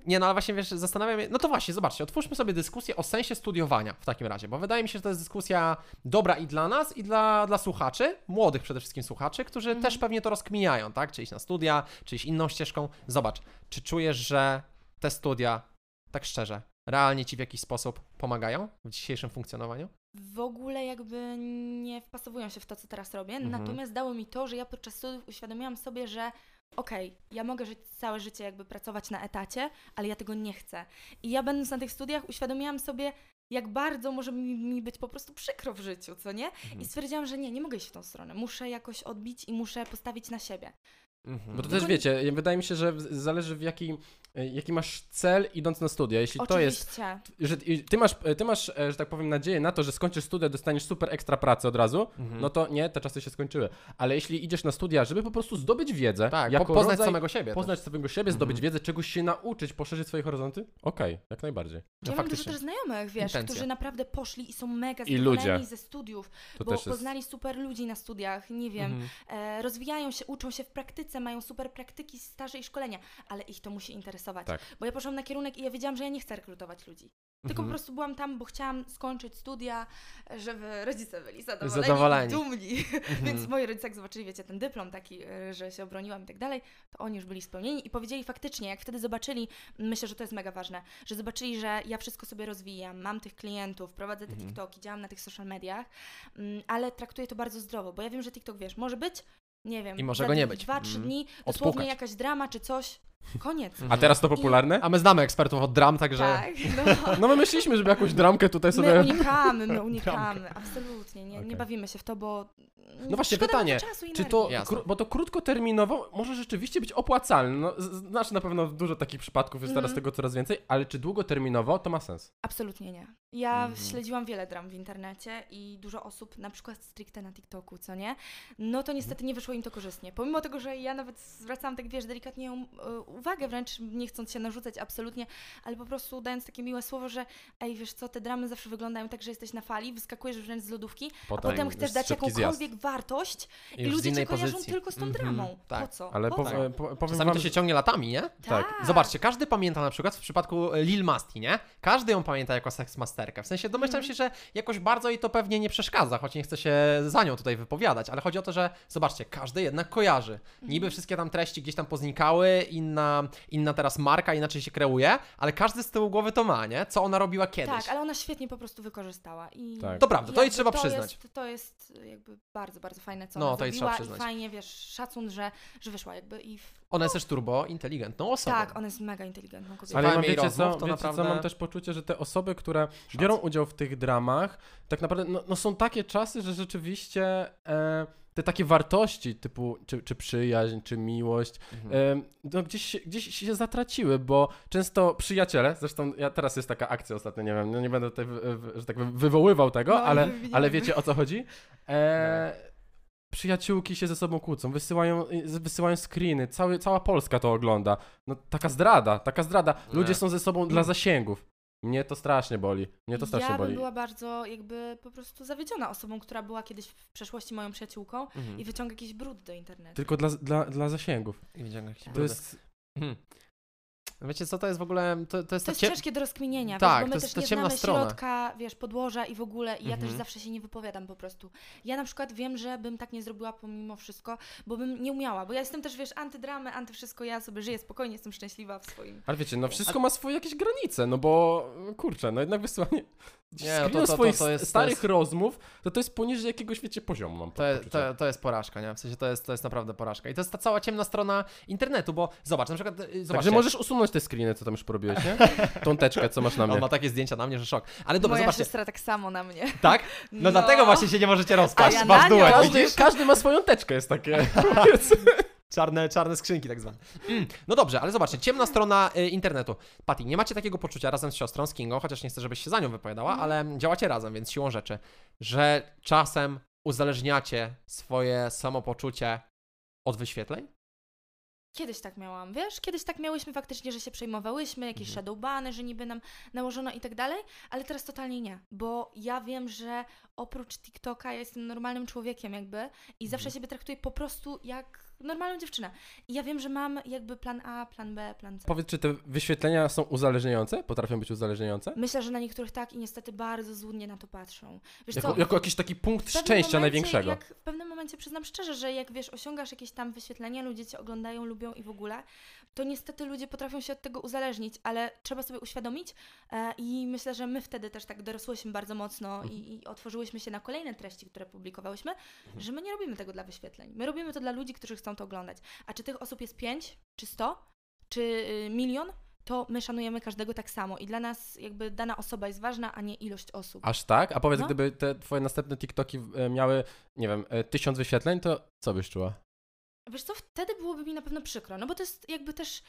Nie, no ale właśnie wiesz, zastanawiam się, no to właśnie, zobaczcie, otwórzmy sobie dyskusję o sensie studiowania w takim razie, bo wydaje mi się, że to jest dyskusja dobra i dla nas, i dla, dla słuchaczy, młodych przede wszystkim słuchaczy, którzy Mhm. też pewnie to rozkminiają, tak? Czy iść na studia, czy iść inną ścieżką. Zobacz, czy czujesz, że te studia, tak szczerze, realnie ci w jakiś sposób pomagają w dzisiejszym funkcjonowaniu? W ogóle jakby nie wpasowują się w to, co teraz robię. Mhm. Natomiast dało mi to, że ja podczas studiów uświadomiłam sobie, że okej, ja mogę żyć całe życie jakby pracować na etacie, ale ja tego nie chcę. I ja będąc na tych studiach uświadomiłam sobie, jak bardzo może mi, mi być po prostu przykro w życiu, co nie? Mhm. I stwierdziłam, że nie, nie mogę iść w tą stronę. Muszę jakoś odbić i muszę postawić na siebie. Mhm. Bo to Tylko też wiecie, wydaje mi się, że zależy w jaki, e, jaki masz cel idąc na studia. Jeśli to jest Oczywiście. że ty masz, ty masz, e, że tak powiem, nadzieję na to, że skończysz studia, dostaniesz super ekstra pracę od razu, Mhm. no to nie, te czasy się skończyły. Ale jeśli idziesz na studia, żeby po prostu zdobyć wiedzę, tak, jako po, poznać rodzaj, samego siebie. poznać samego siebie, zdobyć Mhm. wiedzę, czegoś się nauczyć, poszerzyć swoje horyzonty, okej, jak najbardziej. No ja mam dużo też znajomych, wiesz, Intencja. którzy naprawdę poszli i są mega zadowoleni ze studiów, To bo też jest... poznali super ludzi na studiach, nie wiem, Mhm. e, rozwijają się, uczą się w praktyce, mają super praktyki, staże i szkolenia, ale ich to musi interesować. Tak. Bo ja poszłam na kierunek i ja wiedziałam, że ja nie chcę rekrutować ludzi. Tylko Mhm. po prostu byłam tam, bo chciałam skończyć studia, żeby rodzice byli zadowoleni, Zadowoleni. i dumni. Mhm. Więc moi rodzice, jak zobaczyli, wiecie, ten dyplom taki, e, że się obroniłam i tak dalej, to oni już byli spełnieni i powiedzieli faktycznie, jak wtedy zobaczyli, myślę, że to jest mega ważne, że zobaczyli, że ja wszystko sobie rozwijam, mam tych klientów, prowadzę te Mhm. TikToki, działam na tych social mediach, mm, ale traktuję to bardzo zdrowo, bo ja wiem, że TikTok, wiesz, może być, nie wiem, I może go nie być. Dwa, trzy Mhm. dni, dosłownie Odpukać. jakaś drama czy coś, koniec. A teraz to popularne? A my znamy ekspertów od dram, także... Tak, no. No my myśleliśmy, żeby jakąś dramkę tutaj My sobie... unikamy, my unikamy, absolutnie, nie, Okej. nie bawimy się w to, bo No właśnie, szkoda pytanie, czasu i Czy energii. to, Jasne. kró- bo to krótkoterminowo może rzeczywiście być opłacalne. No, z- znasz na pewno dużo takich przypadków, jest teraz Mhm. tego coraz więcej, ale czy długoterminowo to ma sens? Absolutnie nie. Ja Mhm. śledziłam wiele dram w internecie i dużo osób, na przykład stricte na TikToku, co nie? No to niestety nie wyszło im to korzystnie. Pomimo tego, że ja nawet zwracałam tak, wiesz, delikatnie ją, y, uwagę, wręcz nie chcąc się narzucać absolutnie, ale po prostu dając takie miłe słowo, że ej, wiesz co, te dramy zawsze wyglądają tak, że jesteś na fali, wyskakujesz wręcz z lodówki, a potem chcesz dać jakąkolwiek zjazd. wartość i, z ludzie cię kojarzą pozycji. tylko z tą Mhm, dramą. tak. Po co? Ale po po, po, powiem Czasami wam, to się ciągnie latami, nie? tak. Zobaczcie, każdy pamięta na przykład w przypadku e, Lil Masti, nie? Każdy ją pamięta jako seksmasterkę. W sensie domyślam Mhm. się, że jakoś bardzo jej to pewnie nie przeszkadza, choć nie chcę się za nią tutaj wypowiadać, ale chodzi o to, że zobaczcie, każdy jednak kojarzy. Niby Mhm. wszystkie tam treści gdzieś tam poznikały, inna, inna teraz marka inaczej się kreuje, ale każdy z tyłu głowy to ma, nie? Co ona robiła kiedyś. Tak, ale ona świetnie po prostu wykorzystała. I Tak. To prawda, to jej jakby trzeba to przyznać. Jest, to jest jakby bardzo, bardzo fajne, co No, ona to jej zrobiła trzeba przyznać. i fajnie, wiesz, szacun, że, że wyszła jakby i... W... Ona jest też turbo inteligentną osobą. Tak, ona jest mega inteligentną kobietą. Ale ja Słuchałem mam, jej wiecie, rozmów, co, to wiecie naprawdę- co, mam też poczucie, że te osoby, które biorą udział w tych dramach, tak naprawdę no, no są takie czasy, że rzeczywiście e, te takie wartości typu czy, czy przyjaźń, czy miłość, Mhm. no gdzieś, się- gdzieś się zatraciły, bo często przyjaciele, zresztą ja teraz jest taka akcja ostatnio, nie wiem, no nie będę tutaj, że tak powiem, wywoływał tego, No, ale, ale wiecie o co chodzi? E, Przyjaciółki się ze sobą kłócą, wysyłają, wysyłają screeny, cały, cała Polska to ogląda. No taka zdrada, taka zdrada. Ludzie Nie. są ze sobą dla zasięgów. Mnie to strasznie boli. Mnie to strasznie ja boli. bym była bardzo jakby po prostu zawiedziona osobą, która była kiedyś w przeszłości moją przyjaciółką Mhm. i wyciąga jakiś brud do internetu. Tylko dla, dla, dla zasięgów. I widziałem jakieś To brudy. jest... Mhm. Wiecie co, to jest w ogóle, to, to jest, To jest cie- ciężkie do rozkminienia, Tak, wiesz, bo my jest też nie znamy strona. środka, wiesz, podłoża i w ogóle i ja też Mhm. zawsze się nie wypowiadam po prostu. Ja na przykład wiem, że bym tak nie zrobiła pomimo wszystko, bo bym nie umiała, bo ja jestem też, wiesz, antydramy, antywszystko, ja sobie żyję spokojnie, jestem szczęśliwa w swoim... Ale wiecie, no wszystko ma swoje jakieś granice, no bo kurczę, no jednak wysyłanie Nie, no to- to- to- swoich to jest- to starych jest- rozmów, to to jest poniżej jakiegoś, wiecie, poziomu mam To, poczucie. to, to jest porażka, nie? W sensie to jest, to jest naprawdę porażka. I to jest ta cała ciemna strona internetu, bo zobacz, na przykład, y, zobaczcie. Także możesz usunąć te screeny, co tam już porobiłeś, nie? Tą teczkę, co masz na mnie. On ma takie zdjęcia na mnie, że szok. Ale dobra, Moja zobaczcie. siostra tak samo na mnie. Tak? No, dlatego właśnie się nie możecie rozpaść. A ja nią. duet, Każdy, widzisz? każdy ma swoją teczkę, jest takie. Czarne, czarne skrzynki tak zwane. Mm. No dobrze, ale zobaczcie, ciemna strona y, internetu. Patty, nie macie takiego poczucia razem z siostrą, z Kingą, chociaż nie chcę, żebyś się za nią wypowiadała, Mhm. ale działacie razem, więc siłą rzeczy, że czasem uzależniacie swoje samopoczucie od wyświetleń? Kiedyś tak miałam, wiesz? Kiedyś tak miałyśmy faktycznie, że się przejmowałyśmy, jakieś Mhm. shadowbany, że niby nam nałożono i tak dalej, ale teraz totalnie nie, bo ja wiem, że oprócz TikToka ja jestem normalnym człowiekiem jakby i zawsze Mhm. siebie traktuję po prostu jak normalną dziewczynę. I ja wiem, że mam jakby plan A, plan B, plan C. Powiedz, czy te wyświetlenia są uzależniające? Potrafią być uzależniające? Myślę, że na niektórych tak i niestety bardzo złudnie na to patrzą. Wiesz Jako, co? jako jakiś taki punkt szczęścia momencie, największego. Jak w pewnym momencie przyznam szczerze, że jak wiesz, osiągasz jakieś tam wyświetlenia, ludzie cię oglądają, lubią i w ogóle, to niestety ludzie potrafią się od tego uzależnić, ale trzeba sobie uświadomić e, i myślę, że my wtedy też tak dorosłyśmy bardzo mocno Mhm. i, i otworzyłyśmy się na kolejne treści, które publikowałyśmy, że my nie robimy tego dla wyświetleń. My robimy to dla ludzi, którzy chcą to oglądać. A czy tych osób jest 5, czy 100, czy y, milion, to my szanujemy każdego tak samo i dla nas jakby dana osoba jest ważna, a nie ilość osób. Aż tak? A powiedz, No. gdyby te twoje następne TikToki e, miały, nie wiem, e, tysiąc wyświetleń, to co byś czuła? Wiesz co, wtedy byłoby mi na pewno przykro, no bo to jest jakby też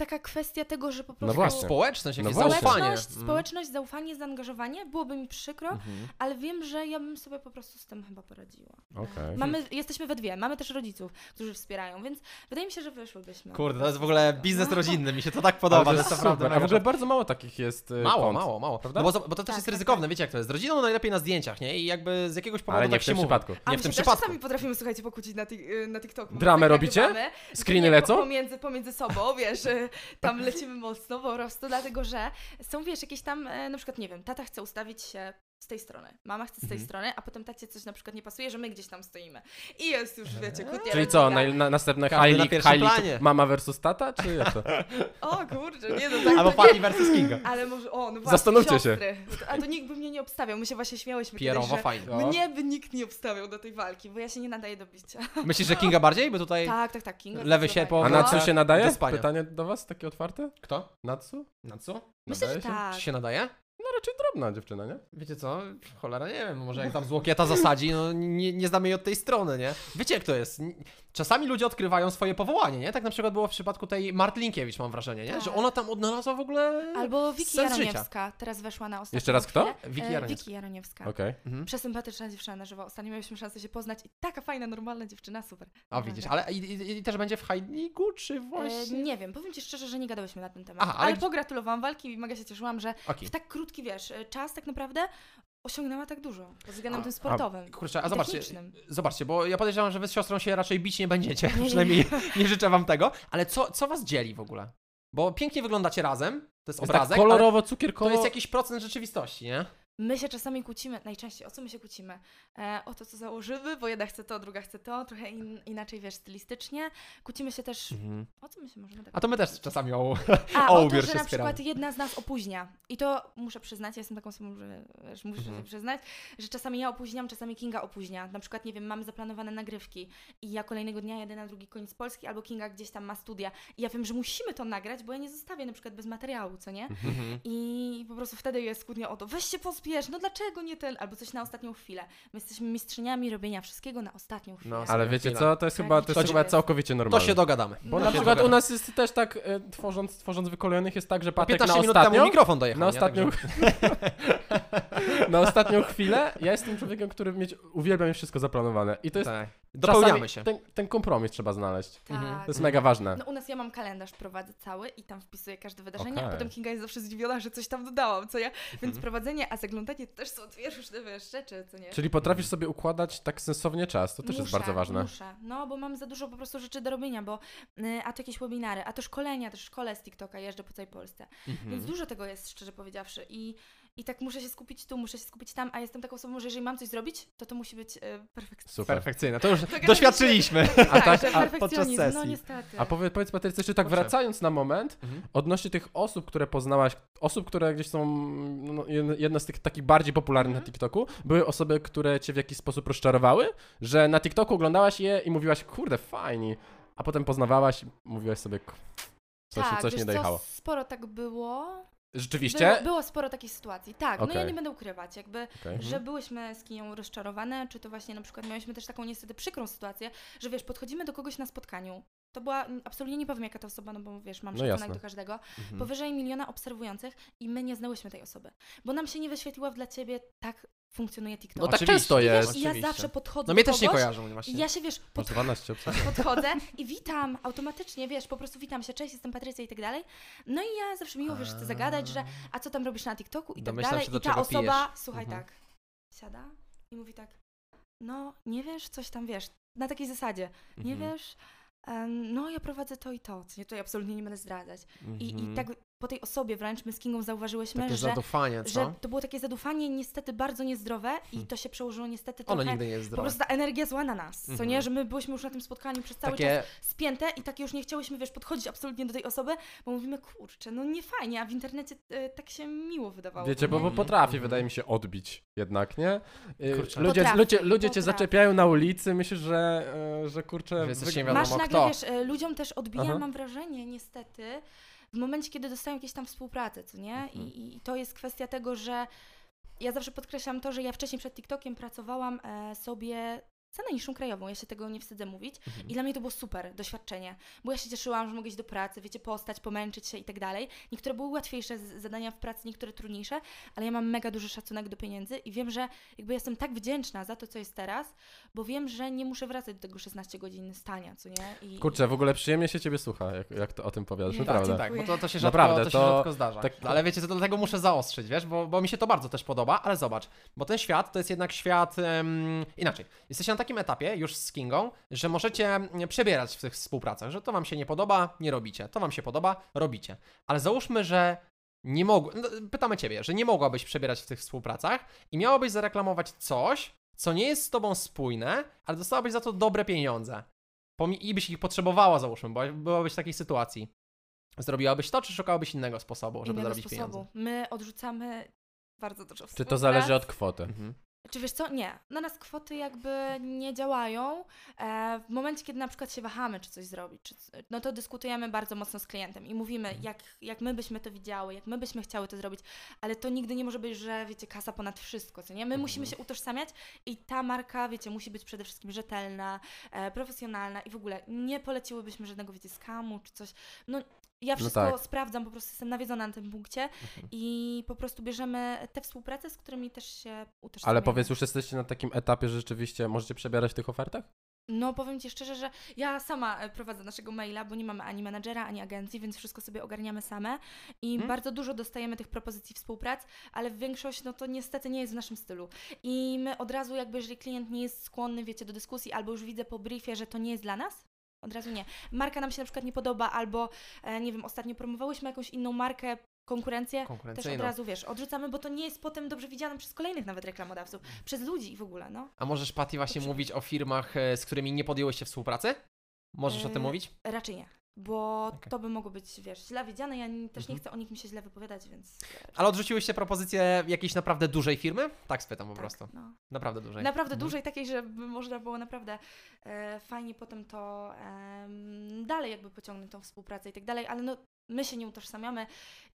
taka kwestia tego, że po No prostu... właśnie. Społeczność, No jakieś właśnie. zaufanie. Społeczność, Mm. społeczność, zaufanie, zaangażowanie, byłoby mi przykro, Mhm. ale wiem, że ja bym sobie po prostu z tym chyba poradziła. Okej. Mamy, jesteśmy we dwie, mamy też rodziców, którzy wspierają, więc wydaje mi się, że wyszłybyśmy. Kurde, to jest w ogóle biznes No. rodzinny, mi się to tak podoba, to to naprawdę. A w ogóle bardzo mało takich jest e, Mało, kont. mało, mało. Prawda? No bo, bo to też Tak, jest tak, ryzykowne, tak. wiecie jak to jest. Z rodziną najlepiej na zdjęciach, nie? I jakby z jakiegoś powodu Ale nie tak w się tym mówi. przypadku. A Nie w tym przypadku. czasami potrafimy, słuchajcie, pokłócić na, na TikToku. Dramę tak robicie? Screeny lecą? Pomiędzy, pomiędzy sobą, wiesz, y, tam lecimy mocno po prostu, dlatego że są, wiesz, jakieś tam, e, na przykład, nie wiem, tata chce ustawić się z tej strony, mama chce z tej Mhm. strony, a potem tacie coś na przykład nie pasuje, że my gdzieś tam stoimy. I jest już, wiecie, kłótnia. Czyli co, na, na, następne Każdy high na league, pierwszym high league planie. mama versus tata, czy jak to? O kurczę, nie no tak Albo. Fanny versus Kinga. Ale może, o, no właśnie, Zastanówcie się. siostry. A to nikt by mnie nie obstawiał, my się właśnie śmiałyśmy że fajnie. mnie by nikt nie obstawiał do tej walki, bo ja się nie nadaję do bicia. Myślisz, że Kinga bardziej? Bo tutaj... Tak, tak, tak, Kinga Lewy zdecydowanie. sierpowy. A Natsu się nadaje? Pytanie do was, takie otwarte? Kto? Natsu? Na co? Myślę, że Nadaje się? tak. Czy się nadaje? Raczej drobna dziewczyna, nie? Wiecie co? Cholera, nie wiem, może jak tam z łokieta zasadzi, no nie, nie znamy jej od tej strony, nie? Wiecie jak to jest? Czasami ludzie odkrywają swoje powołanie, nie? Tak na przykład było w przypadku tej Mart Linkiewicz, mam wrażenie, nie? Tak. Że ona tam odnalazła w ogóle Albo Wiki sens życia. Jaroniewska, teraz weszła na ostatnią Jeszcze raz kto? chwilę. Wiki E, Jaroniewska. Wiki Jaroniewska. Okej. Mhm. Przesympatyczna dziewczyna na żywo. Ostatnio mieliśmy szansę się poznać i taka fajna, normalna dziewczyna, super. A widzisz, ale i, i, i też będzie w Hajniku, czy E, właśnie? nie wiem, powiem Ci szczerze, że nie gadałyśmy na ten temat. Aha, ale ale pogratulowałam walki i mega się cieszyłam, że Okej. w tak krótki, wiesz, e, czas tak naprawdę osiągnęła tak dużo pod względem A- tym a- sportowym. Kurczę, a zobaczcie, zobaczcie, bo ja podejrzewam, że wy z siostrą się raczej bić nie będziecie, Nie, nie, przynajmniej nie życzę wam tego, ale co, co was dzieli w ogóle? Bo pięknie wyglądacie razem, to jest Jest obrazek, tak kolorowo, to cukierkowo. jest jakiś procent rzeczywistości, nie? My się czasami kłócimy, najczęściej o co my się kłócimy? E, o to, co założymy, bo jedna chce to, druga chce to, trochę in, inaczej, wiesz, stylistycznie. Kłócimy się też, o co my się możemy tak A to my też czasami o... A, o o to, że na przykład jedna z nas opóźnia. I to muszę przyznać, ja jestem taką osobą, że wiesz, muszę Mhm. się przyznać, że czasami ja opóźniam, czasami Kinga opóźnia. Na przykład, nie wiem, mamy zaplanowane nagrywki i ja kolejnego dnia jadę na drugi koniec Polski, albo Kinga gdzieś tam ma studia. I ja wiem, że musimy to nagrać, bo ja nie zostawię na przykład bez materiału, co nie? Mhm. I po prostu wtedy jest kłótnia o to, weź się pospiesz, no dlaczego nie ten, albo coś na ostatnią chwilę. My jesteśmy mistrzyniami robienia wszystkiego na ostatnią chwilę. No, Ale wiecie co, to jest Tak, chyba, to jest to chyba jest- całkowicie To normalne. się dogadamy. Bo No. na się przykład u dogadamy. nas jest też tak, e, tworząc, tworząc wykolejnych jest tak, że Po Patek 15 na minut ostatnią, mikrofon dojechał, na nie? ostatnią, Także- na ostatnią chwilę, ja jestem człowiekiem, który mieć, uwielbia mieć wszystko zaplanowane. I to jest Tak. Dopełniamy się. Ten, ten kompromis trzeba znaleźć. Tak. Mhm. To jest mega ważne. No u nas ja mam kalendarz, prowadzę cały i tam wpisuję każde wydarzenie, a Okej. potem Kinga jest zawsze zdziwiona, że coś tam dodałam, co ja? Więc Mhm. prowadzenie, a zaglądanie to też są dwie różne wiesz, rzeczy, co nie? Czyli potrafisz sobie układać tak sensownie czas, to też jest Muszę, bardzo ważne. Muszę, no bo mam za dużo po prostu rzeczy do robienia, bo y, a to jakieś webinary, a to szkolenia, też szkole z TikToka, jeżdżę po całej Polsce. Mhm. Więc dużo tego jest, szczerze powiedziawszy. I, I tak muszę się skupić tu, muszę się skupić tam, a jestem taką osobą, że jeżeli mam coś zrobić, to to musi być y, perfekcyjne. Super. Perfekcyjne, to już Tak, doświadczyliśmy. Tak, tak, że a podczas perfekcjonizm, no sesji. niestety. A powiedz, powiedz Patrycja, jeszcze tak Proszę. wracając na moment, Mhm. odnośnie tych osób, które poznałaś, osób, które gdzieś są, no, jedne- jedne z tych takich bardziej popularnych Mhm. na TikToku, były osoby, które cię w jakiś sposób rozczarowały, że na TikToku oglądałaś je i mówiłaś, kurde, fajni, a potem poznawałaś i mówiłaś sobie, "K- coś, tak, coś wiesz nie co, dojechało. sporo tak było. Rzeczywiście? Było, było sporo takich sytuacji. Tak, no ja nie będę ukrywać, jakby, Okej. że byłyśmy z Kinią rozczarowane, czy to właśnie na przykład miałyśmy też taką niestety przykrą sytuację, że wiesz, podchodzimy do kogoś na spotkaniu. To była, absolutnie nie powiem jaka to osoba, no bo wiesz, mam No szacunek do każdego. Mhm. Powyżej miliona obserwujących i my nie znałyśmy tej osoby, bo nam się nie wyświetliła dla ciebie tak funkcjonuje TikTok. No tak Oczywiście. często I wiesz, jest. i ja oczywiście. zawsze podchodzę No mnie do też nie kojarzą i właśnie. ja się, wiesz, Masz pod, 12 obserwacji. podchodzę i witam automatycznie, wiesz, po prostu witam się, cześć, jestem Patrycja i tak dalej. No i ja zawsze miło, wiesz, chcę zagadać, że a co tam robisz na TikToku i tak Domyślam dalej. się, do I ta czego osoba, pijesz. słuchaj Mhm. tak, siada i mówi tak, no nie wiesz, coś tam wiesz, na takiej zasadzie, nie Mhm. wiesz, em, no ja prowadzę to i to, co nie, to ja absolutnie nie będę zdradzać. I, I Mhm. tak po tej osobie wręcz my z Kingą zauważyłyśmy, Takie że, zadufanie, co? że to było takie zadufanie niestety bardzo niezdrowe i Hmm. to się przełożyło niestety Ono trochę nigdy nie jest po zdrowe. prostu ta energia zła na nas, co Mhm. nie? Że my byliśmy już na tym spotkaniu przez cały czas Takie, spięte i tak już nie chciałyśmy, wiesz, podchodzić absolutnie do tej osoby, bo mówimy, kurczę, no nie fajnie, a w internecie e, tak się miło wydawało. Wiecie, bo, bo Mhm. potrafi, Mhm. wydaje mi się, odbić jednak, nie? Y, Kurczę. Ludzie, Potrafi, ludzie, ludzie cię potrafi. zaczepiają na ulicy, myślisz, że, e, że kurczę... Że jesteś wy- nie wiadomo Masz nagle, kto. wiesz, e, ludziom też odbija, Aha. mam wrażenie, niestety, w momencie, kiedy dostają jakieś tam współpracę, co nie? Mhm. I, I to jest kwestia tego, że ja zawsze podkreślam to, że ja wcześniej przed TikTokiem pracowałam e, sobie za najniższą krajową, ja się tego nie wstydzę mówić. Mhm. I dla mnie to było super doświadczenie, bo ja się cieszyłam, że mogę iść do pracy, wiecie, postać, pomęczyć się i tak dalej. Niektóre były łatwiejsze zadania w pracy, niektóre trudniejsze, ale ja mam mega duży szacunek do pieniędzy i wiem, że jakby jestem tak wdzięczna za to, co jest teraz, bo wiem, że nie muszę wracać do tego 16 godzin stania, co nie? I, Kurczę, w ogóle przyjemnie się ciebie słucha, jak, jak to o tym powiadasz, Nie, naprawdę. Tak, bo to, to się rzadko, Naprawdę, to się to- rzadko zdarza. tak- Ale wiecie, co do tego muszę zaostrzyć, wiesz, bo, bo mi się to bardzo też podoba, ale zobacz, bo ten świat to jest jednak świat em, inaczej. Jesteście na takim etapie już z Kingą, że możecie przebierać w tych współpracach, że to wam się nie podoba, nie robicie, to wam się podoba, robicie. Ale załóżmy, że nie mogł, no, pytamy ciebie, że nie mogłabyś przebierać w tych współpracach i miałabyś zareklamować coś, co nie jest z tobą spójne, ale dostałabyś za to dobre pieniądze. Pomi- I byś ich potrzebowała, załóżmy, bo byłabyś w takiej sytuacji. Zrobiłabyś to, czy szukałabyś innego sposobu, żeby innego zarobić sposobu. pieniądze? My odrzucamy bardzo dużo Czy to współprac. zależy od kwoty? Mhm. Czy wiesz co? Nie. Na nas kwoty jakby nie działają. E, w momencie, kiedy na przykład się wahamy, czy coś zrobić, czy, no to dyskutujemy bardzo mocno z klientem i mówimy, Mhm. jak, jak my byśmy to widziały, jak my byśmy chciały to zrobić, ale to nigdy nie może być, że wiecie, kasa ponad wszystko, co nie? My musimy Mhm. się utożsamiać i ta marka, wiecie, musi być przede wszystkim rzetelna, e, profesjonalna i w ogóle nie poleciłybyśmy żadnego, wiecie, skamu czy coś. No, ja wszystko tak. sprawdzam, po prostu jestem nawiedzona na tym punkcie Mhm. i po prostu bierzemy te współprace, z którymi też się utożsamiamy. Ale powiedz, już jesteście na takim etapie, że rzeczywiście możecie przebierać w tych ofertach? No powiem Ci szczerze, że ja sama e, prowadzę naszego maila, bo nie mamy ani menadżera, ani agencji, więc wszystko sobie ogarniamy same i Hmm? bardzo dużo dostajemy tych propozycji współprac, ale większość no to niestety nie jest w naszym stylu. I my od razu jakby, jeżeli klient nie jest skłonny, wiecie, do dyskusji, albo już widzę po briefie, że to nie jest dla nas, od razu nie. Marka nam się na przykład nie podoba, albo e, nie wiem, ostatnio promowałyśmy jakąś inną markę, konkurencję, też od razu, wiesz, odrzucamy, bo to nie jest potem dobrze widziane przez kolejnych nawet reklamodawców, przez ludzi w ogóle, no. A możesz, Patty, właśnie mówić o firmach, e, z którymi nie podjęłyście współpracy? Możesz o tym E, mówić? Raczej nie, bo Okej. to by mogło być, wiesz, źle widziane. Ja też nie Mhm. chcę o nikim się źle wypowiadać, więc. e, Ale odrzuciłyście propozycję jakiejś naprawdę dużej firmy? Tak spytam po tak, prostu. No. Naprawdę dużej. Naprawdę Mhm. dużej, takiej, żeby można było naprawdę e, fajnie potem to em, dalej jakby pociągnąć tą współpracę i tak dalej, ale no my się nie utożsamiamy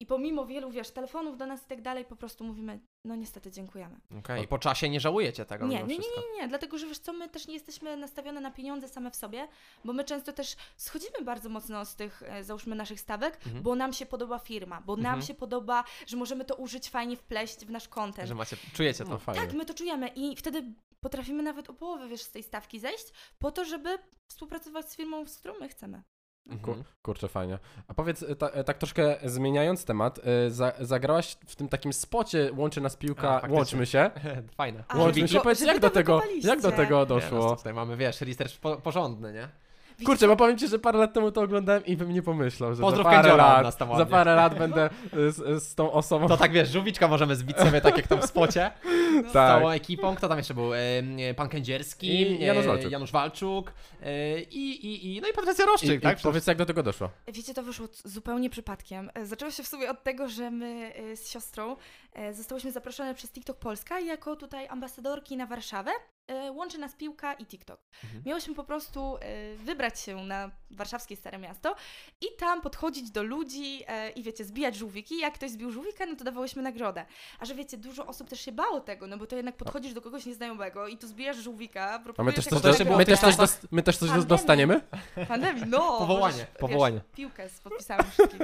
i pomimo wielu, wiesz, telefonów do nas i tak dalej, po prostu mówimy, no niestety dziękujemy. Okej, po czasie nie żałujecie tego Nie, nie, nie, nie, nie, dlatego że wiesz co, my też nie jesteśmy nastawione na pieniądze same w sobie, bo my często też schodzimy bardzo mocno z tych, e, załóżmy, naszych stawek, Mhm. bo nam się podoba firma, bo nam Mhm. się podoba, że możemy to użyć fajnie wpleść w nasz content. Że macie, czujecie to. No fajnie. Tak, my to czujemy i wtedy potrafimy nawet o połowę, wiesz, z tej stawki zejść, po to, żeby współpracować z firmą, z którą my chcemy. Mhm. Ku, kurczę, fajnie. A powiedz, y, ta, y, tak troszkę zmieniając temat, za, zagrałaś w tym takim spocie Łączy nas A, piłka, faktycznie. łączmy się. Fajne. A, Łączmy się, powiedz, jak do tego, jak do tego Nie, no, doszło? tutaj mamy, wiesz, research po, porządny, nie? Kurczę, bo powiem ci, że parę lat temu to oglądałem i bym nie pomyślał, że za parę, kędziora od lat, nas tam za ładnie. parę lat będę y, z, z tą osobą. To tak wiesz, żółwiczka możemy zbić sobie tak jak to w spocie. Z Tak. całą ekipą. Kto tam jeszcze był? E, e, Pan Kędzierski, I Janusz Walczuk. Janusz Walczuk e, i, i, i, no i Patrycja Roszczyk, I, tak? i powiedz, jak do tego doszło. Wiecie, to wyszło c- zupełnie przypadkiem. E, Zaczęło się w sumie od tego, że my e, z siostrą e, zostałyśmy zaproszone przez TikTok Polska jako tutaj ambasadorki na Warszawę. E, Łączy nas piłka i TikTok. Mhm. Miałyśmy po prostu e, wybrać się na warszawskie Stare Miasto i tam podchodzić do ludzi e, i wiecie, zbijać żółwiki. Jak ktoś zbił żółwika, no to dawałyśmy nagrodę. A że wiecie, dużo osób też się bało tego, no bo to jednak podchodzisz do kogoś nieznajomego i tu zbijasz żółwika, A my też coś, do, my też coś, dos, my też coś Pandemii. dostaniemy? Pandemii, no! Powołanie, możesz, wiesz, powołanie. piłkę z podpisami wszystkich.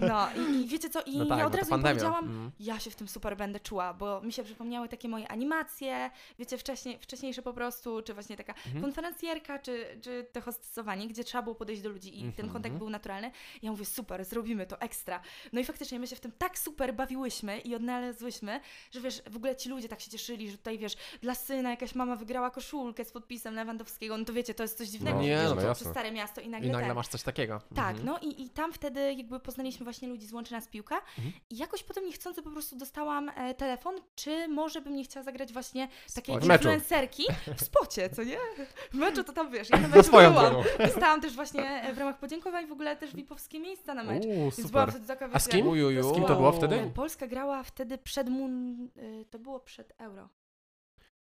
No i, i wiecie co, i No tak, ja bo od razu powiedziałam, Mm. ja się w tym super będę czuła, bo mi się przypomniały takie moje animacje, wiecie, wcześniej, wcześniejsze po prostu, czy właśnie taka Mhm. konferencjerka, czy, czy to hostowanie, gdzie trzeba było podejść do ludzi i ten Mhm. kontakt był naturalny. Ja mówię, super, zrobimy to ekstra. No i faktycznie my się w tym tak super bawiłyśmy i odnalazłyśmy, że wiesz, w ogóle ci ludzie tak się cieszyli, że tutaj wiesz, dla syna jakaś mama wygrała koszulkę z podpisem Lewandowskiego, no to wiecie, to jest coś dziwnego, No nie, wiesz, no to przez Stare Miasto i nagle, I nagle ten. masz coś takiego. Tak, Mhm. no i, i tam wtedy jakby poznaliśmy właśnie ludzi z Łączy Nas Piłka Mhm. i jakoś potem niechcący po prostu dostałam e, telefon, czy może bym nie chciała zagrać właśnie takiej spocie. W spocie, co nie? W meczu to tam wiesz, ja na swoją byłam. Dostałam też właśnie w ramach podziękowań w ogóle też VIP-owskie miejsca na mecz. Uuu, Więc byłam super. wtedy taka, A z kim? Ujuju. Z kim to było wtedy? Polska grała wtedy przed mun... e, to było przed Euro.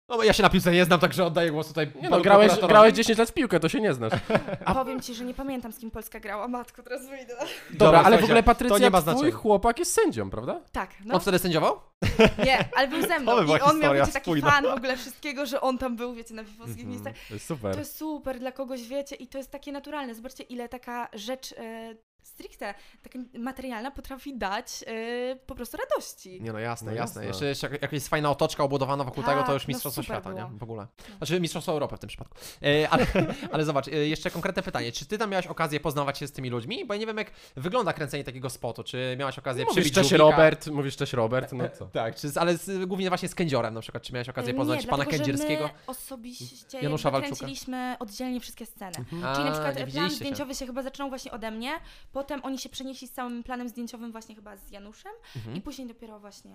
No bo ja się na piłce nie znam, także oddaję głos tutaj Nie no, grałeś, grałeś 10 lat w piłkę, to się nie znasz. Powiem Ci, że nie pamiętam z kim Polska grała. Matko, teraz wyjdę. Dobra, ale w ogóle to Patrycja, nie ma twój znaczenia. chłopak jest sędzią, prawda? Tak, no. On wtedy sędziował? Nie, ale był ze mną To by była i on miał, historia wiecie, taki spójna. fan w ogóle wszystkiego, że on tam był, wiecie, na VIP-owskich Mhm. miejscach. To jest super. To jest super dla kogoś, wiecie, i to jest takie naturalne. Zobaczcie, ile taka rzecz e, stricte, taka materialna potrafi dać e, po prostu radości. Nie no jasne, No jasne. jasne. Jeszcze, jeszcze jak- jakaś fajna otoczka obudowana wokół Tak, tego, to już no Mistrzostwo super Świata, było. nie? W ogóle. Znaczy Mistrzostwo Europy w tym przypadku. E, ale, ale zobacz, e, jeszcze konkretne pytanie. Czy ty tam miałaś okazję poznawać się z tymi ludźmi? Bo ja nie wiem, jak wygląda kręcenie takiego spotu. Czy miałaś okazję Mówisz przybić cześć żółwika? Robert, mówisz cześć Robert, no co? Tak, czy, ale z, głównie właśnie z kędziorem na przykład. Czy miałeś okazję poznać nie, pana dlatego, Kędzierskiego? My osobiście Janusza Walczuka. kręciliśmy oddzielnie wszystkie sceny. A, Czyli na przykład plan widzieliście się. zdjęciowy się chyba zaczynał właśnie ode mnie, Potem oni się przenieśli z całym planem zdjęciowym właśnie chyba z Januszem Mhm. i później dopiero właśnie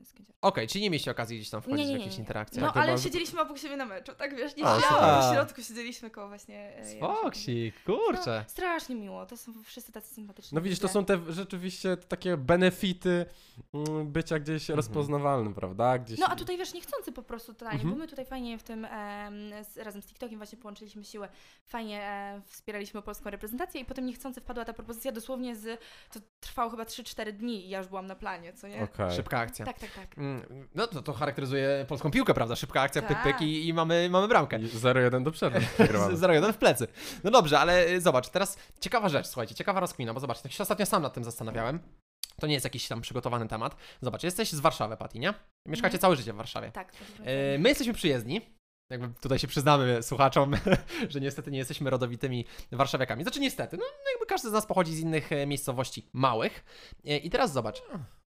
e, z Kędziorem. Okej, czyli nie mieliście okazji gdzieś tam wchodzić Nie, nie, w nie, jakieś nie. interakcje. No Tak, ale siedzieliśmy obok siebie na meczu, tak wiesz, nie siedziałam w środku, siedzieliśmy koło właśnie e, Janusza. Foksik, kurczę. No, strasznie miło, to są wszyscy tacy sympatyczni. No widzisz, to są te rzeczywiście takie benefity mm, bycia gdzieś rozpoznawalnym, prawda? Gdzieś... No a tutaj wiesz, niechcący po prostu totalnie, Mhm. bo my tutaj fajnie w tym em, z, razem z TikTokiem właśnie połączyliśmy siły, fajnie e, wspieraliśmy polską reprezentację i potem niechcący wpadła ta propozycja dosłownie z, to trwało chyba 3-4 dni i ja już byłam na planie, co nie? Okej. Szybka akcja. Tak, tak, tak. Mm, No to, to charakteryzuje polską piłkę, prawda? Szybka akcja, pyk, pyk Tak. i, i mamy, mamy bramkę. I 0-1 do przerwy. wygrywamy. 0-1 w plecy. No dobrze, ale y, zobacz, teraz ciekawa rzecz, słuchajcie, ciekawa rozkmina, bo zobacz, tak się ostatnio sam nad tym zastanawiałem. To nie jest jakiś tam przygotowany temat. Zobacz, jesteś z Warszawy, Pati, nie? Mieszkacie Mhm. całe życie w Warszawie. Tak. to jest E, My jesteśmy przyjezdni. Jakby tutaj się przyznamy słuchaczom, że niestety nie jesteśmy rodowitymi warszawiakami. Znaczy niestety, no jakby każdy z nas pochodzi z innych e, miejscowości małych. E, I teraz zobacz,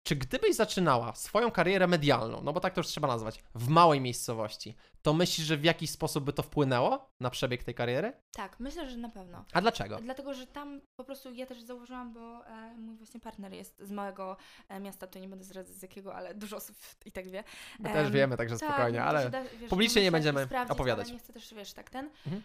czy gdybyś zaczynała swoją karierę medialną, no bo tak to już trzeba nazwać, w małej miejscowości, to myślisz, że w jakiś sposób by to wpłynęło na przebieg tej kariery? Tak, myślę, że na pewno. A dlaczego? Dlatego, że tam po prostu ja też zauważyłam, bo e, mój właśnie partner jest z małego e, miasta, to nie będę zdradzać z jakiego, ale dużo osób i tak wie. My Em, też wiemy, także tak, spokojnie, ale da, wiesz, publicznie nie będziemy opowiadać. Ale nie chcę też, wiesz, tak ten. Mhm.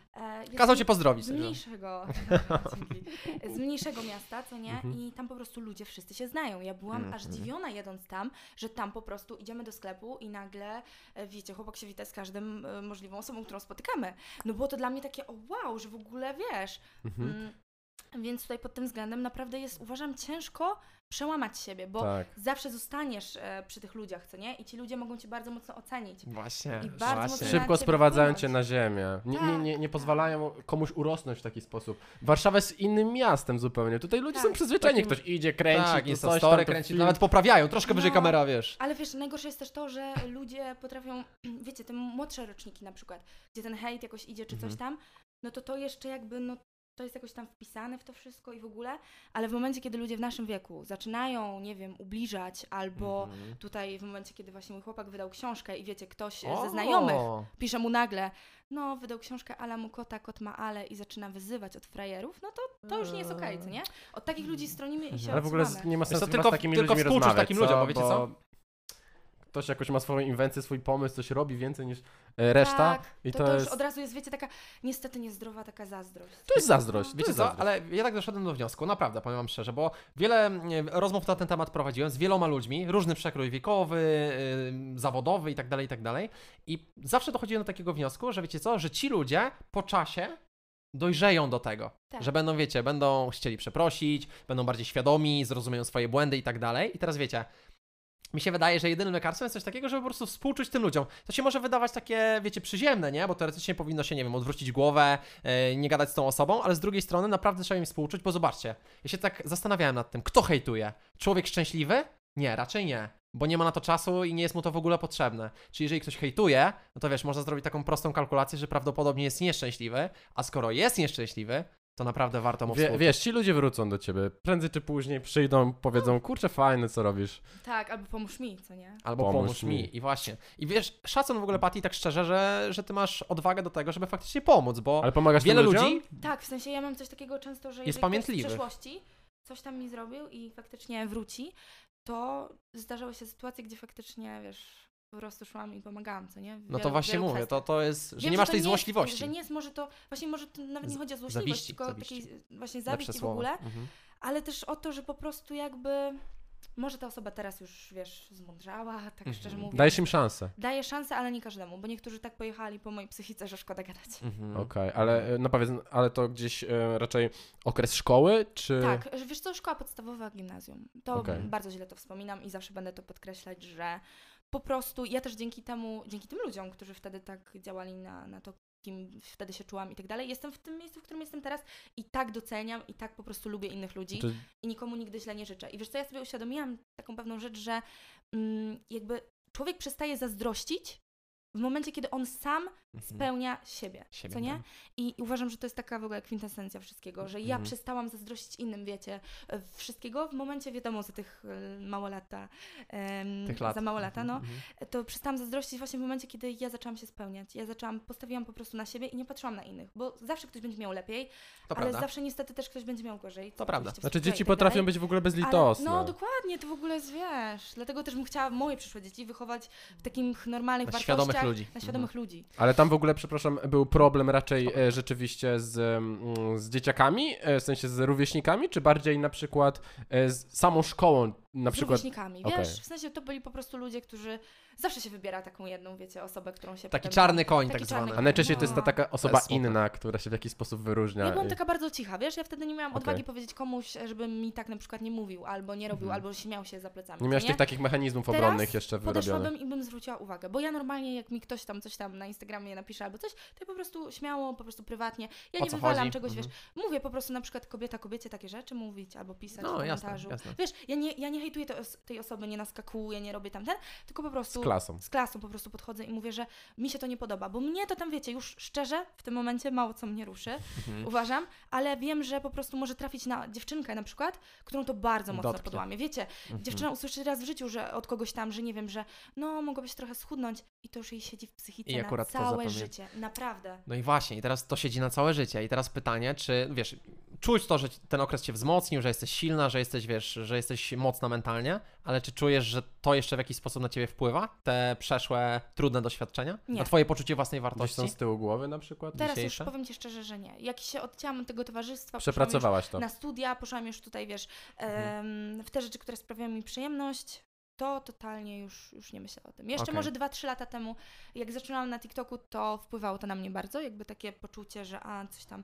E, kazał cię pozdrowić. Z mniejszego, dzięki. z mniejszego miasta, co nie? Mhm. I tam po prostu ludzie wszyscy się znają. Ja byłam aż Mhm. zdziwiona jedąc tam, że tam po prostu idziemy do sklepu i nagle, e, wiecie, chłopak się wita z każdym e, możliwą osobą, którą spotykamy. No było to dla mnie takie, o wow, że w ogóle wiesz. Mhm. Mm, więc tutaj pod tym względem naprawdę jest, uważam, ciężko przełamać siebie, bo Tak. zawsze zostaniesz e, przy tych ludziach, co nie? I ci ludzie mogą cię bardzo mocno ocenić. Właśnie, I bardzo właśnie. mocno Szybko sprowadzają cię na ziemię. Nie, nie, Tak. nie, nie pozwalają komuś urosnąć w taki sposób. Warszawa jest innym miastem zupełnie. Tutaj ludzie są Tak. przyzwyczajeni. Takim- Ktoś idzie, kręci, tak, jest coś story, tam, kręci, film. nawet poprawiają, troszkę wyżej No. kamera, wiesz. Ale wiesz, najgorsze jest też to, że ludzie potrafią, wiecie, te młodsze roczniki na przykład, gdzie ten hejt jakoś idzie czy coś Mhm. tam, no to to jeszcze jakby, no to jest jakoś tam wpisane w to wszystko i w ogóle, ale w momencie, kiedy ludzie w naszym wieku zaczynają, nie wiem, ubliżać albo Mhm. tutaj w momencie, kiedy właśnie mój chłopak wydał książkę i wiecie, ktoś O! ze znajomych pisze mu nagle, no wydał książkę Ala mu kota, kot ma ale i zaczyna wyzywać od frajerów, no to to już nie jest okej, co nie? Od takich ludzi stronimy i się Ale w ogóle odsuwamy. nie ma Wiesz sensu tylko- z takimi tylko ludźmi rozmawiać, takim co? ludziom, bo wiecie co? Ktoś jakoś ma swoją inwencję, swój pomysł, coś robi więcej niż reszta Tak, i to, to, to już jest... od razu jest, wiecie, taka niestety niezdrowa taka zazdrość. To jest zazdrość. to Wiecie jest co, zazdrość. ale ja tak doszedłem do wniosku, naprawdę, powiem wam szczerze, bo wiele nie, rozmów na ten temat prowadziłem z wieloma ludźmi, różny przekrój wiekowy, yy, zawodowy i tak dalej, i tak dalej. I zawsze dochodziłem do takiego wniosku, że wiecie co, że ci ludzie po czasie dojrzeją do tego, Tak. że będą, wiecie, będą chcieli przeprosić, będą bardziej świadomi, zrozumieją swoje błędy i tak dalej. I teraz wiecie, mi się wydaje, że jedynym lekarstwem jest coś takiego, żeby po prostu współczuć tym ludziom. To się może wydawać takie, wiecie, przyziemne, nie? Bo teoretycznie powinno się, nie wiem, odwrócić głowę, e, nie gadać z tą osobą, ale z drugiej strony naprawdę trzeba im współczuć, bo zobaczcie, ja się tak zastanawiałem nad tym, kto hejtuje? Człowiek szczęśliwy? Nie, raczej nie. Bo nie ma na to czasu i nie jest mu to w ogóle potrzebne. Czyli jeżeli ktoś hejtuje, no to wiesz, można zrobić taką prostą kalkulację, że prawdopodobnie jest nieszczęśliwy, a skoro jest nieszczęśliwy, to naprawdę warto mu Wie, wiesz, ci ludzie wrócą do ciebie. Prędzej czy później przyjdą, powiedzą, kurczę, fajne, co robisz. Tak, albo pomóż mi, co nie? Albo Pomóż pomóż, mi. mi. I właśnie. I wiesz, szacun w ogóle, Patty, tak szczerze, że, że ty masz odwagę do tego, żeby faktycznie pomóc, bo Ale pomagasz wiele ludzi Tak, w sensie ja mam coś takiego często, że Jest pamiętliwy. w przeszłości coś tam mi zrobił i faktycznie wróci, to zdarzały się sytuacje, gdzie faktycznie, wiesz, po prostu szłam i pomagałam, co nie? W No to wielu- właśnie wielu mówię, to, kwestiach. to jest, że Wiem, nie masz to tej jest- złośliwości. że nie jest może to, właśnie może to nawet nie chodzi o złośliwość, zawiści, tylko zawiści. takiej właśnie Lepsze zawiści w słowo. ogóle, Mhm. ale też o to, że po prostu jakby, może ta osoba teraz już, wiesz, zmądrzała, tak Mhm. szczerze mówiąc. Dajesz im szansę. Daję szansę, ale nie każdemu, bo niektórzy tak pojechali po mojej psychice, że szkoda gadać. Mhm. Okej, ale e, no powiedz, ale to gdzieś e, raczej okres szkoły, czy... Tak, że wiesz co, szkoła podstawowa, gimnazjum. To Okej. bardzo źle to wspominam i zawsze będę to podkreślać, że po prostu ja też dzięki temu, dzięki tym ludziom, którzy wtedy tak działali na, na to, kim wtedy się czułam i tak dalej, jestem w tym miejscu, w którym jestem teraz i tak doceniam i tak po prostu lubię innych ludzi i nikomu nigdy źle nie życzę. I wiesz co, ja sobie uświadomiłam taką pewną rzecz, że mm, jakby człowiek przestaje zazdrościć, W momencie, kiedy on sam. Spełnia siebie, Siebie, co nie? tak. I uważam, że to jest taka w ogóle kwintesencja wszystkiego, że ja Mhm. przestałam zazdrościć innym, wiecie, wszystkiego w momencie, wiadomo, za tych e, mało lata, em, Tych lat. za mało lata, no, Mhm, mhm. to przestałam zazdrościć właśnie w momencie, kiedy ja zaczęłam się spełniać. Ja zaczęłam, postawiłam po prostu na siebie i nie patrzyłam na innych, bo zawsze ktoś będzie miał lepiej, To ale prawda. zawsze niestety też ktoś będzie miał gorzej. To prawda. Znaczy dzieci tak dalej. potrafią być w ogóle Ale, bezlitosne. no dokładnie, to w ogóle jest, wiesz, dlatego też bym chciała moje przyszłe dzieci wychować w takich normalnych Na wartościach. świadomych ludzi. Mhm. Na świadomych ludzi. Ale tam w ogóle, przepraszam, był problem raczej e, rzeczywiście z, mm, z dzieciakami, e, w sensie z rówieśnikami, czy bardziej na przykład e, z samą szkołą, na z przykład... rówieśnikami, Okej. wiesz, w sensie to byli po prostu ludzie, którzy zawsze się wybiera taką jedną, wiecie, osobę, którą się Taki potem... czarny koń Taki tak zwany. A najczęściej to jest ta No. taka osoba inna, która się w jakiś sposób wyróżnia. Ja byłam i- taka bardzo cicha, wiesz, ja wtedy nie miałam Okej. odwagi powiedzieć komuś, żeby mi tak na przykład nie mówił, albo nie robił, Mhm. albo śmiał się za plecami. Nie co miałeś nie? tych takich mechanizmów Teraz obronnych jeszcze wyrobionych. Podeszłabym i bym zwróciła uwagę, bo ja normalnie jak mi ktoś tam coś tam na Instagramie napisze albo coś, to ja po prostu śmiało, po prostu prywatnie, ja O nie wywalam chodzi? czegoś, Mhm. wiesz, mówię po prostu na przykład kobieta kobiecie takie rzeczy mówić albo pisać No, w jasne, komentarzu. jasne. Wiesz, ja nie, ja nie hejtuję te, os- tej osoby, nie naskakuję, nie robię tamten, tylko po prostu Z klasą. z klasą po prostu podchodzę i mówię, że mi się to nie podoba, bo mnie to tam wiecie, już szczerze w tym momencie mało co mnie ruszy, Mhm. uważam, ale wiem, że po prostu może trafić na dziewczynkę na przykład, którą to bardzo mocno Dotknie. podłamie. Wiecie, Mhm. dziewczyna usłyszy raz w życiu, że od kogoś tam, że nie wiem, że no mogłabyś trochę schudnąć i to już jej siedzi w psychice I na całe życie, naprawdę. No i właśnie, i teraz to siedzi na całe życie. I teraz pytanie, czy wiesz, czuć to, że ten okres cię wzmocnił, że jesteś silna, że jesteś, wiesz, że jesteś mocna mentalnie, ale czy czujesz, że to jeszcze w jakiś sposób na ciebie wpływa? Te przeszłe, trudne doświadczenia? Nie. Na twoje poczucie własnej Gdzieś wartości? są z tyłu głowy na przykład? Teraz Dzisiejsze? już powiem Ci szczerze, że nie. Jak się odcięłam od tego towarzystwa, poszłam Przepracowałaś to. już na studia, poszłam już tutaj, wiesz, em, w te rzeczy, które sprawiają mi przyjemność, to totalnie już, już nie myślę o tym. Jeszcze Okej. może 2-3 lata temu, jak zaczynałam na TikToku, to wpływało to na mnie bardzo, jakby takie poczucie, że a, coś tam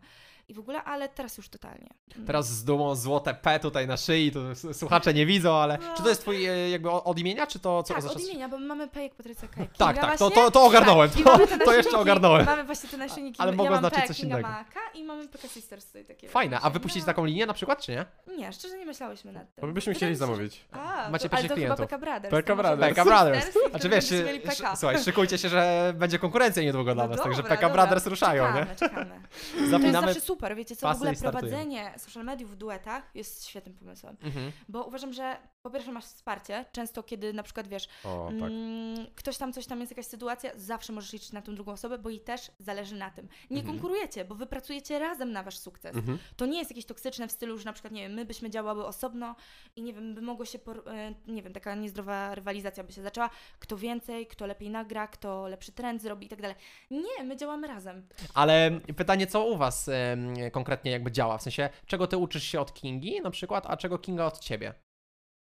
i w ogóle, ale teraz już totalnie. Mm. Teraz z dumą złote P tutaj na szyi, to słuchacze nie widzą, ale No. czy to jest twój e, jakby od imienia, czy to co tak, od imienia, bo my mamy Pejek Patrycja K. Tak, tak, to, to, to ogarnąłem, Tak, to, te to jeszcze ogarnąłem. Mamy właśnie te naszyjniki. Ale ja znaczyć P, coś innego. ma K i mamy Pekka Sisters tutaj takie. Fajne, a wypuścić No. taką linię na przykład, czy nie? Nie, szczerze nie myślałyśmy nad tym. Bo my byśmy chcieli zamówić. A, Macie to, ale pierwszych to klientów. chyba Pekka Brothers. Pekka to może Brothers. Pekka Brothers. Znaczy wiesz, PK. słuchaj, szykujcie się, że będzie konkurencja niedługo dla No nas, także PK. Brothers ruszają, nie? Czekamy. To Zapinamy... super, wiecie co, w ogóle prowadzenie social mediów w duetach jest świetnym pomysłem. Mhm. Bo uważam, że po pierwsze masz wsparcie, często kiedy na przykład wiesz, O, tak. mm, ktoś tam, coś tam jest jakaś sytuacja, zawsze możesz liczyć na tą drugą osobę, bo jej też zależy na tym. Nie Mhm. konkurujecie, bo wy pracujecie razem na wasz sukces. Mhm. To nie jest jakieś toksyczne w stylu, że na przykład, nie wiem, my byśmy działały osobno i nie wiem, by mogło się, e, nie wiem, taka niezdrowa rywalizacja by się zaczęła, kto więcej, kto lepiej nagra, kto lepszy trend zrobi i tak dalej. Nie, my działamy razem. Ale pytanie, co u was konkretnie jakby działa? W sensie, czego ty uczysz się od Kingi na przykład, a czego Kinga od ciebie?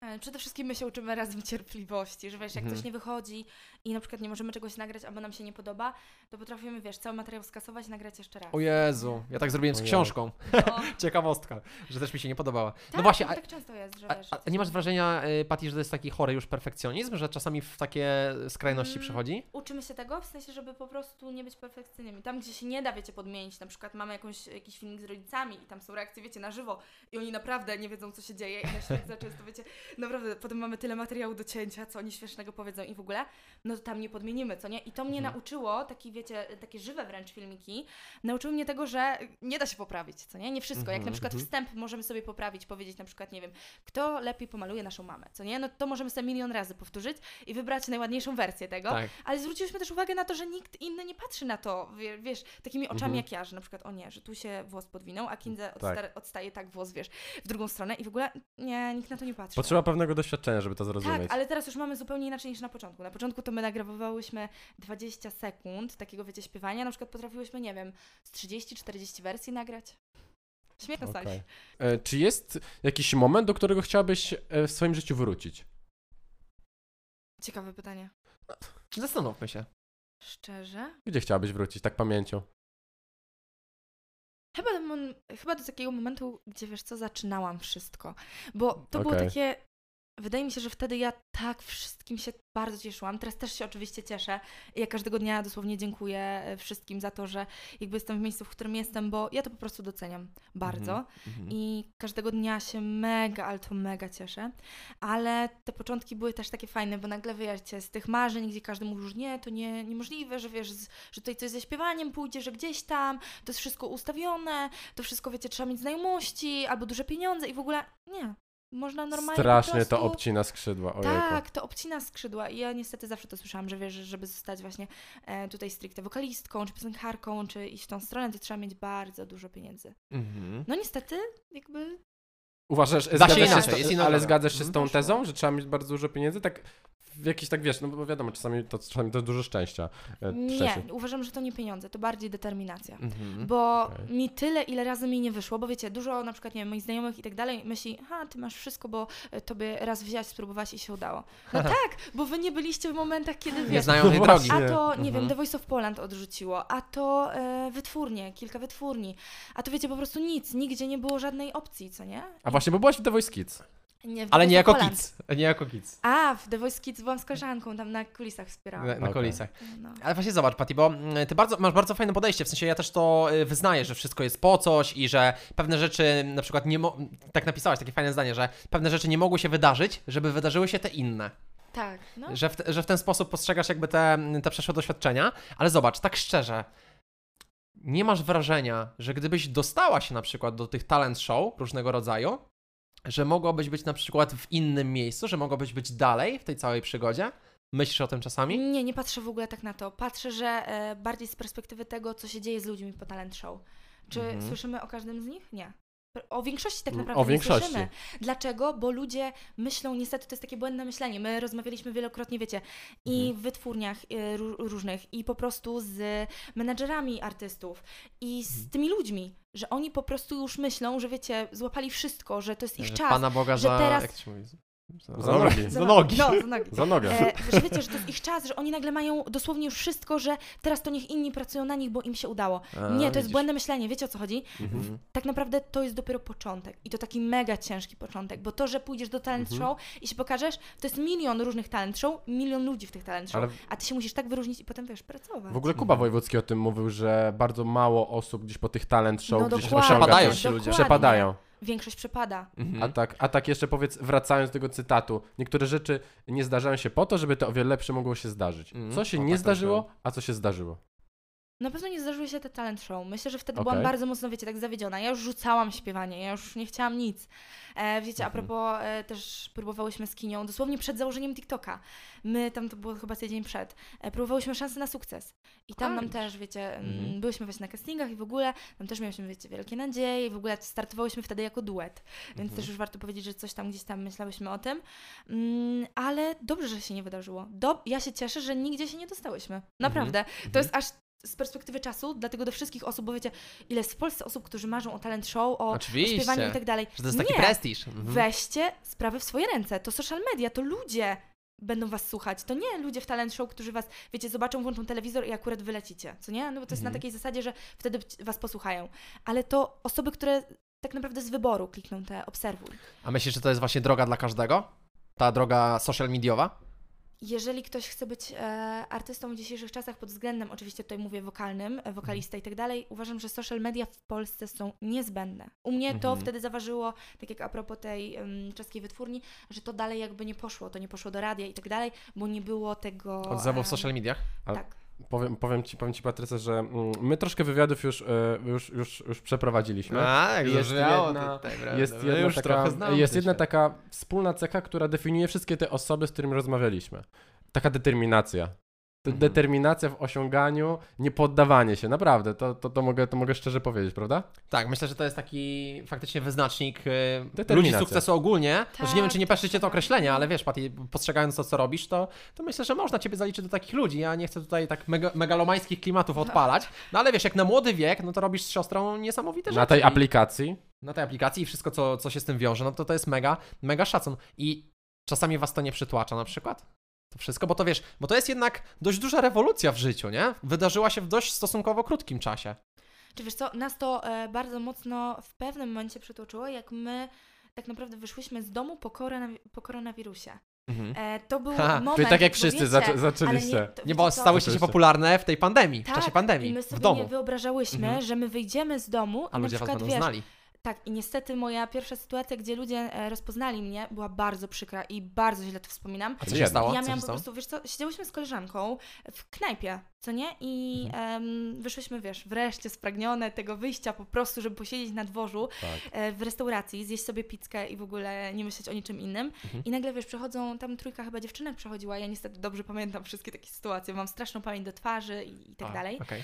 E, Przede wszystkim my się uczymy razem cierpliwości, że wiesz, jak Mhm. coś nie wychodzi i na przykład nie możemy czegoś nagrać, albo nam się nie podoba, to potrafimy, wiesz, cały materiał skasować i nagrać jeszcze raz. O Jezu, ja tak zrobiłem z Ojej. książką. Ciekawostka, że też mi się nie podobała. Tak, No właśnie, bo a, tak często jest, że a, wiesz... a coś nie masz wrażenia, y, Pati, że to jest taki chory już perfekcjonizm, że czasami w takie skrajności Mm. przychodzi? Uczymy się tego, w sensie, żeby po prostu nie być perfekcyjnymi. Tam, gdzie się nie da, wiecie, podmienić, na przykład mamy jakąś, jakiś filmik z rodzicami i tam są reakcje, wiecie, na żywo i oni naprawdę nie wiedzą, co się dzieje i na świecie często, wiecie, naprawdę potem mamy tyle materiału do cięcia, co oni śmiesznego powiedzą i w ogóle, no to tam nie podmienimy, co nie? I to mnie Mhm. nauczyło, taki, wiecie, takie żywe wręcz filmiki, nauczyły mnie tego, że nie da się poprawić, co nie? Nie wszystko. Jak na Mhm, przykład mhm. wstęp możemy sobie poprawić, powiedzieć na przykład, nie wiem, kto lepiej pomaluje naszą mamę, co nie? No to możemy sobie milion razy powtórzyć i wybrać najładniejszą wersję tego. Tak. Ale zwróciliśmy też uwagę na to, że nikt inny nie patrzy na to, wie, wiesz, takimi oczami Mhm. jak ja, że na przykład, o nie, że tu się włos podwinął, a Kindze Tak. odsta- odstaje tak włos, wiesz, w drugą stronę i w ogóle nie, nikt na to nie patrzy. Potrzeba pewnego doświadczenia, żeby to zrozumieć. Tak, ale teraz już mamy zupełnie inaczej niż na początku. Na początku to my nagrywałyśmy 20 sekund takiego, wiecie, śpiewania, na przykład potrafiłyśmy, nie wiem, z 30-40 wersji nagrać. Śmieszna okay. Okej. E, Czy jest jakiś moment, do którego chciałabyś e, w swoim życiu wrócić? Ciekawe pytanie. Zastanówmy się. Szczerze? Gdzie chciałabyś wrócić, tak pamięcią? Chyba do, chyba do takiego momentu, gdzie wiesz co, zaczynałam wszystko. Bo to było Okej. takie Wydaje mi się, że wtedy ja tak wszystkim się bardzo cieszyłam. Teraz też się oczywiście cieszę. Ja każdego dnia dosłownie dziękuję e, wszystkim za to, że jakby jestem w miejscu, w którym jestem, bo ja to po prostu doceniam bardzo. Mhm. I każdego dnia się mega, ale to mega cieszę. Ale te początki były też takie fajne, bo nagle wiecie, z tych marzeń, gdzie każdy mówił, że nie, to nie, niemożliwe, że wiesz, że tutaj coś ze śpiewaniem pójdzie, że gdzieś tam, to jest wszystko ustawione, to wszystko, wiecie, trzeba mieć znajomości albo duże pieniądze i w ogóle nie. Można normalnie Strasznie prostu... to obcina skrzydła, ojejku. Tak, to obcina skrzydła i ja niestety zawsze to słyszałam, że wiesz, że żeby zostać właśnie e, tutaj stricte wokalistką, czy piosenkarką, czy iść w tą stronę, to trzeba mieć bardzo dużo pieniędzy. Mhm. No niestety, jakby Uważasz, się zgadzasz inaczej, z jest inna ale zgadzasz się z Mhm. tą tezą, że trzeba mieć bardzo dużo pieniędzy? Tak jakiś tak wiesz, no bo wiadomo, czasami to, czasami to dużo szczęścia. e, nie, szczęście. uważam, że to nie pieniądze, to bardziej determinacja. Mhm. Bo Okej. mi tyle, ile razy mi nie wyszło, bo wiecie, dużo na przykład, nie wiem, moich znajomych i tak dalej myśli, ha, ty masz wszystko, bo e, tobie raz wziąłeś, spróbowałaś i się udało. No tak, bo wy nie byliście w momentach, kiedy Nie wiesz, znają tej Właśnie. drogi. A to, nie Mhm. wiem, The Voice of Poland odrzuciło, a to e, wytwórnie, kilka wytwórni, a to wiecie, po prostu nic, nigdzie nie było żadnej opcji, co nie? A właśnie, bo byłaś w The Voice Kids. Nie w Ale nie jako Poland. kids. Nie jako kids. A, w The Voice Kids byłam z koleżanką, tam na kulisach wspierałam. Na, na Okej. kulisach. No. Ale właśnie zobacz, Patty, bo mm, ty bardzo, masz bardzo fajne podejście, w sensie ja też to y, wyznaję, że wszystko jest po coś i że pewne rzeczy na przykład nie mo- tak napisałaś, takie fajne zdanie, że pewne rzeczy nie mogły się wydarzyć, żeby wydarzyły się te inne. Tak, no. Że w, te- że w ten sposób postrzegasz jakby te, te przeszłe doświadczenia, ale zobacz, tak szczerze, nie masz wrażenia, że gdybyś dostała się na przykład do tych talent show różnego rodzaju, że mogłabyś być na przykład w innym miejscu, że mogłabyś być dalej w tej całej przygodzie? Myślisz o tym czasami? Nie, nie patrzę w ogóle tak na to. Patrzę, że e, bardziej z perspektywy tego, co się dzieje z ludźmi po talent show. Czy Mhm. słyszymy o każdym z nich? Nie. O większości tak naprawdę o większości. nie słyszymy. Dlaczego? Bo ludzie myślą, niestety to jest takie błędne myślenie. My rozmawialiśmy wielokrotnie, wiecie, i Mhm. w wytwórniach y, ró- różnych, i po prostu z menadżerami artystów, i z Mhm. tymi ludźmi, że oni po prostu już myślą, że wiecie, złapali wszystko, że to jest ich Że czas. Pana Boga że za... teraz- Jak to się mówi? Za, Za nogi. Za nogi. No, za nogi. Za nogę. E, że wiecie, że to jest ich czas, że oni nagle mają dosłownie już wszystko, że teraz to niech inni pracują na nich, bo im się udało. A, Nie, to jest widzisz. błędne myślenie, wiecie o co chodzi? Mhm. Tak naprawdę to jest dopiero początek i to taki mega ciężki początek, bo to, że pójdziesz do talent Mhm. show i się pokażesz, to jest milion różnych talent show, milion ludzi w tych talent show, Ale a ty się musisz tak wyróżnić i potem wiesz, pracować. w ogóle Kuba Wojewódzki o tym mówił, że bardzo mało osób gdzieś po tych talent show no gdzieś dokładnie, osiąga Przepadają się ludzie. dokładnie. Przepadają. Większość przepada. Mhm. A tak, a tak jeszcze powiedz, wracając do tego cytatu, niektóre rzeczy nie zdarzają się po to, żeby to o wiele lepsze mogło się zdarzyć. Mhm. Co się O, nie tak to zdarzyło, myślałem. a co się zdarzyło? Na pewno nie zdarzyły się te talent show. Myślę, że wtedy Okej. byłam bardzo mocno, wiecie, tak zawiedziona. Ja już rzucałam śpiewanie, ja już nie chciałam nic. E, wiecie, a Mhm. propos, e, też próbowałyśmy z Kinią, dosłownie przed założeniem TikToka. My, tam to było chyba tydzień przed, e, próbowałyśmy szansy na sukces. I tam nam też, wiecie, mm, Mhm. byłyśmy właśnie na castingach i w ogóle, tam też miałyśmy, wiecie, wielkie nadzieje i w ogóle startowałyśmy wtedy jako duet. Więc Mhm. też już warto powiedzieć, że coś tam gdzieś tam myślałyśmy o tym. Mm, ale dobrze, że się nie wydarzyło. Do, ja się cieszę, że nigdzie się nie dostałyśmy. Naprawdę. To jest aż z perspektywy czasu, dlatego do wszystkich osób, bo wiecie, ile jest w Polsce osób, którzy marzą o talent show, o, o śpiewaniu i tak dalej. Że to jest taki nie, prestiż. Mhm. weźcie sprawy w swoje ręce. To social media, to ludzie będą was słuchać. To nie ludzie w talent show, którzy was, wiecie, zobaczą, włączą telewizor i akurat wylecicie, co nie? No bo to jest Mhm. na takiej zasadzie, że wtedy was posłuchają. Ale to osoby, które tak naprawdę z wyboru klikną te obserwuj. A myślisz, że to jest właśnie droga dla każdego? Ta droga social mediowa? Jeżeli ktoś chce być e, artystą w dzisiejszych czasach pod względem, oczywiście tutaj mówię wokalnym, e, wokalista i tak dalej, uważam, że social media w Polsce są niezbędne. U mnie to Mhm. wtedy zaważyło, tak jak a propos tej em, czeskiej wytwórni, że to dalej jakby nie poszło, to nie poszło do radia i tak dalej, bo nie było tego... Odzewu w social mediach? Tak. Powiem, powiem ci, powiem ci Patrycja, że mm, my troszkę wywiadów już, e, już, już, już przeprowadziliśmy. A, jak Jest jedna- tutaj, Jest, jedna, taka, jest jedna taka wspólna cecha, która definiuje wszystkie te osoby, z którymi rozmawialiśmy. Taka determinacja. Mhm. Determinacja w osiąganiu, niepoddawanie się, naprawdę, to, to, to, mogę, to mogę szczerze powiedzieć, prawda? Tak, myślę, że to jest taki faktycznie wyznacznik y, ludzi sukcesu ogólnie. Tak, że nie wiem, czy nie tak, patrzycie to tak. określenie, ale wiesz, Pati, postrzegając to, co robisz, to, to myślę, że można ciebie zaliczyć do takich ludzi. Ja nie chcę tutaj tak mega, megalomańskich klimatów odpalać, no ale wiesz, jak na młody wiek, no to robisz z siostrą niesamowite rzeczy. Na tej aplikacji. na tej aplikacji i wszystko, co, co się z tym wiąże, no to to jest mega, mega szacun. I czasami was to nie przytłacza na przykład? To wszystko, bo to wiesz, bo to jest jednak dość duża rewolucja w życiu, nie? Wydarzyła się w dość stosunkowo krótkim czasie. Czy wiesz co, nas to e, bardzo mocno w pewnym momencie przytłoczyło, jak my tak naprawdę wyszłyśmy z domu po, koronawi- po koronawirusie. Mhm. E, to był Ha, moment, Czyli tak jak wszyscy wiecie, zaczę- zaczęliście. Nie, to Nie, bo co? stały się popularne w tej pandemii, w tak, czasie pandemii, i my w sobie domu. nie wyobrażałyśmy, Mhm. że my wyjdziemy z domu A na ludzie was przykład, będą wiesz, znali. Tak, i niestety moja pierwsza sytuacja, gdzie ludzie e, rozpoznali mnie, była bardzo przykra i bardzo źle to wspominam. A co się stało? Ja miałam po prostu, wiesz co, siedziałyśmy z koleżanką w knajpie, co nie? I Mhm. em, wyszłyśmy, wiesz, wreszcie spragnione tego wyjścia po prostu, żeby posiedzieć na dworzu Tak. e, w restauracji, zjeść sobie pizzkę i w ogóle nie myśleć o niczym innym. Mhm. I nagle, wiesz, przechodzą, tam trójka chyba dziewczynek przechodziła, ja niestety dobrze pamiętam wszystkie takie sytuacje, mam straszną pamięć do twarzy i, i tak A, dalej. okej.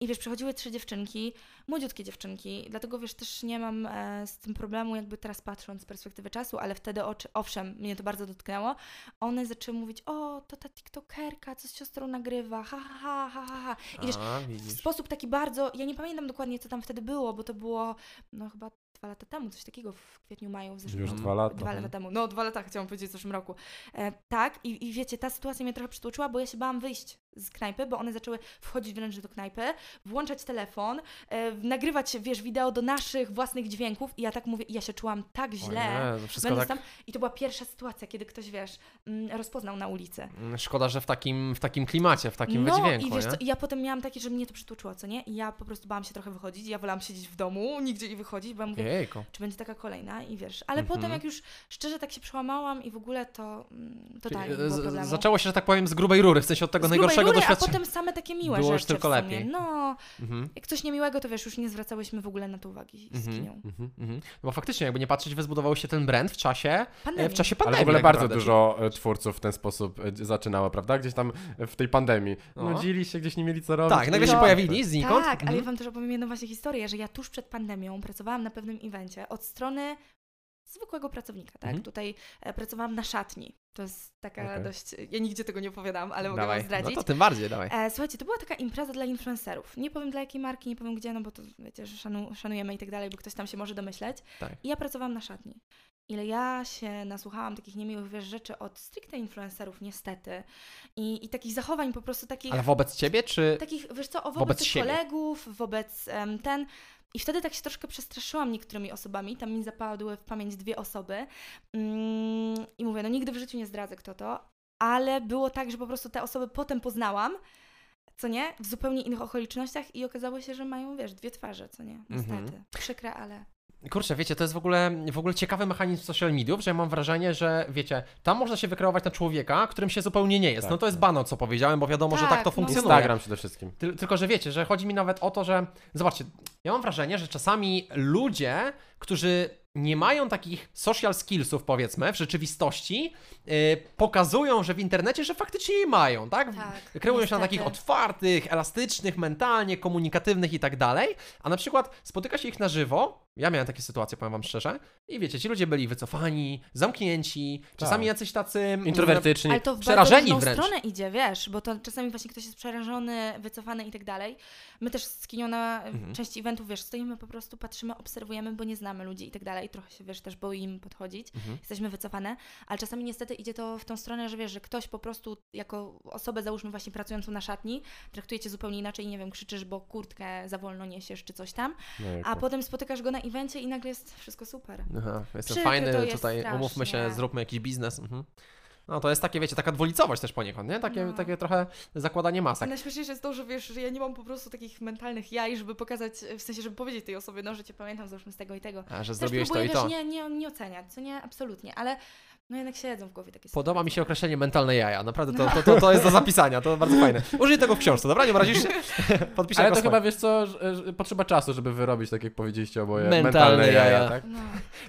I wiesz, przechodziły trzy dziewczynki, młodziutkie dziewczynki, dlatego wiesz, też nie mam e, z tym problemu, jakby teraz patrząc z perspektywy czasu, ale wtedy oczy, owszem, mnie to bardzo dotknęło. One zaczęły mówić, o, to ta TikTokerka, co z siostrą nagrywa, ha, ha, ha, ha, ha, ha. I wiesz, A, w sposób taki bardzo, ja nie pamiętam dokładnie, co tam wtedy było, bo to było, no chyba dwa lata temu, coś takiego w kwietniu, maju, w zeszłym Już roku. dwa lata. Dwa lata temu. No, dwa lata chciałam powiedzieć w zeszłym roku. E, tak, i, i wiecie, ta sytuacja mnie trochę przytłoczyła, bo ja się bałam wyjść z knajpy, bo one zaczęły wchodzić wręcz do knajpy, włączać telefon, e, nagrywać, wiesz, wideo do naszych własnych dźwięków i ja tak mówię, ja się czułam tak źle. Nie, wszystko tak... tam, I to była pierwsza sytuacja, kiedy ktoś, wiesz, mm, rozpoznał na ulicy. Mm, Szkoda, że w takim, w takim klimacie, w takim no wydźwięku, i wiesz nie? co, ja potem miałam takie, że mnie to przytłoczyło, co nie? I ja po prostu bałam się trochę wychodzić, ja wolałam siedzieć w domu, nigdzie nie wychodzić, bo ja mówię, Jejku. czy będzie taka kolejna i wiesz, ale Mhm. potem jak już szczerze tak się przełamałam i w ogóle to mm, totalnie Czyli, było problemu. Zaczęło się, że tak powiem, z grubej rury, w sensie od tego Z rury, doświadczenia. A potem same takie miłe Było już rzeczy tylko w sumie. lepiej. No, Mhm. jak coś niemiłego, to wiesz, już nie zwracałyśmy w ogóle na to uwagi z Mhm. kinią. Mhm, mhm. Bo faktycznie, jakby nie patrzeć, wyzbudował się ten brand w czasie, e, Pandemii. w czasie Ale pandemii. w ogóle tak bardzo naprawdę. dużo e, twórców w ten sposób e, zaczynało, prawda? Gdzieś tam w tej pandemii. No. Nudzili się, gdzieś nie mieli co robić. Tak, nagle się No. pojawili znikąd. Tak, ale Mhm. ja wam też opowiem jedną właśnie historię, że ja tuż przed pandemią pracowałam na pewnym evencie od strony zwykłego pracownika, tak? Mhm. Tutaj e, pracowałam na szatni. To jest taka Okej. dość... Ja nigdzie tego nie opowiadam, ale mogę Dawaj, zdradzić. no to tym bardziej, dawaj. E, słuchajcie, to była taka impreza dla influencerów. Nie powiem dla jakiej marki, nie powiem gdzie, no bo to wiecie, że szanu, szanujemy i tak dalej, bo ktoś tam się może domyśleć. Tak. I ja pracowałam na szatni. Ile ja się nasłuchałam takich niemiłych wiesz, rzeczy od stricte influencerów, niestety. I, I takich zachowań po prostu takich... Ale wobec ciebie, czy... Takich, wiesz co, wobec, Wobec kolegów, wobec em, ten... I wtedy tak się troszkę przestraszyłam niektórymi osobami. Tam mi zapadły w pamięć dwie osoby. Mm, I mówię, no nigdy w życiu nie zdradzę kto to, ale było tak, że po prostu te osoby potem poznałam, co nie, w zupełnie innych okolicznościach i okazało się, że mają, wiesz, dwie twarze, co nie, niestety. Mhm. Przykre, ale... Kurczę, wiecie, to jest w ogóle, w ogóle ciekawy mechanizm social mediów, że ja mam wrażenie, że wiecie, tam można się wykreować na człowieka, którym się zupełnie nie jest. Tak, no to jest tak. banał, co powiedziałem, bo wiadomo, że Tak, tak to no. funkcjonuje. Instagram przede wszystkim. Ty, tylko, że wiecie, że chodzi mi nawet o to, że zobaczcie, ja mam wrażenie, że czasami ludzie, którzy nie mają takich social skillsów, powiedzmy, w rzeczywistości, yy, pokazują, że w internecie, że faktycznie je mają, tak? Tak, Kreują się na takich otwartych, elastycznych, mentalnie, komunikatywnych i tak dalej, a na przykład spotyka się ich na żywo. Ja miałem takie sytuacje, powiem wam szczerze, i wiecie, ci ludzie byli wycofani, zamknięci, czasami jacyś tacy Introwertyczni. Ale to w przerażeni bardzo wręcz. stronę idzie, wiesz, bo to czasami właśnie ktoś jest przerażony, wycofany i tak dalej. My też z Kinią na Mhm. części eventów, wiesz, stoimy po prostu, patrzymy, obserwujemy, bo nie znamy ludzi i tak dalej. Trochę się, wiesz, też boimy podchodzić. Mhm. Jesteśmy wycofane, ale czasami niestety idzie to w tą stronę, że wiesz, że ktoś po prostu jako osobę, załóżmy właśnie pracującą na szatni, traktuje cię zupełnie inaczej, nie wiem, krzyczysz, bo kurtkę za wolno niesiesz czy coś tam, Jejku. a potem spotykasz go na evencie i nagle jest wszystko super. Aha, jestem fajny, jest tutaj umówmy się, zróbmy jakiś biznes. Mhm. No to jest takie, wiecie, taka dwulicowość też poniekąd, nie? Takie, No. takie trochę zakładanie masek. najśmieszniejsze jest to, że wiesz, że ja nie mam po prostu takich mentalnych jaj, żeby pokazać, w sensie, żeby powiedzieć tej osobie, no, że cię pamiętam załóżmy z tego i tego. A, że Też zrobiłeś to i wiesz, to. Nie, nie, nie oceniać, co nie, absolutnie, ale no jednak siedzą w głowie takie Podoba mi się określenie mentalne jaja. Naprawdę to, to, to, to jest do zapisania, to bardzo fajne. Użyj tego w książce, dobra? Nie obrazisz się? Podpiszę Ale to swoje. chyba wiesz co, że, że potrzeba czasu, żeby wyrobić, tak jak powiedzieliście oboje, Mentalne mentalne, jaja, jaja. tak? No.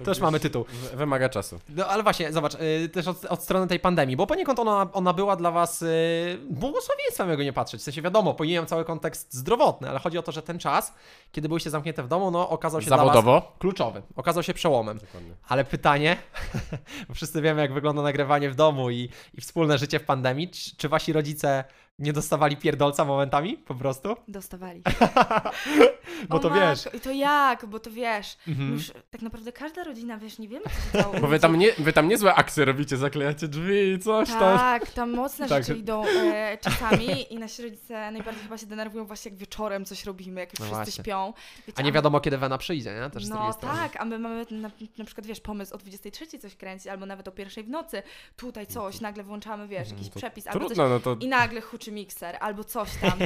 To już mamy tytuł. Wymaga czasu. No ale właśnie, zobacz, y, też od, od strony tej pandemii, bo poniekąd ona, ona była dla was y, błogosławieństwem, jakby nie patrzeć. W sensie wiadomo, pomijam cały kontekst zdrowotny, ale chodzi o to, że ten czas, kiedy byliście zamknięte w domu, no okazał się dla was Zawodowo? kluczowy. Okazał się przełomem. Dokładnie. Ale pytanie, bo wszyscy wiemy, jak wygląda nagrywanie w domu i, i wspólne życie w pandemii. Czy, czy wasi rodzice Nie dostawali pierdolca momentami po prostu? Dostawali. Bo O to wiesz. I to jak? Bo to wiesz. Mhm. Już tak naprawdę każda rodzina, wiesz, nie wiemy, co się działo. Bo wy tam, nie, wy tam niezłe akcje robicie, zaklejacie drzwi, coś tam. Tak, tam mocne Tak. rzeczy idą e, czasami i nasi rodzice najbardziej chyba się denerwują właśnie jak wieczorem coś robimy, jak już No wszyscy właśnie. śpią. Wiecie, A nie wiadomo, kiedy Wena przyjdzie, nie? Też No tak, a my mamy na, na przykład, wiesz, pomysł o 23 coś kręcić, albo nawet o pierwszej w nocy, tutaj coś, nagle włączamy, wiesz, jakiś to przepis, albo coś Trudno, no to i nagle huczy mikser, albo coś tam.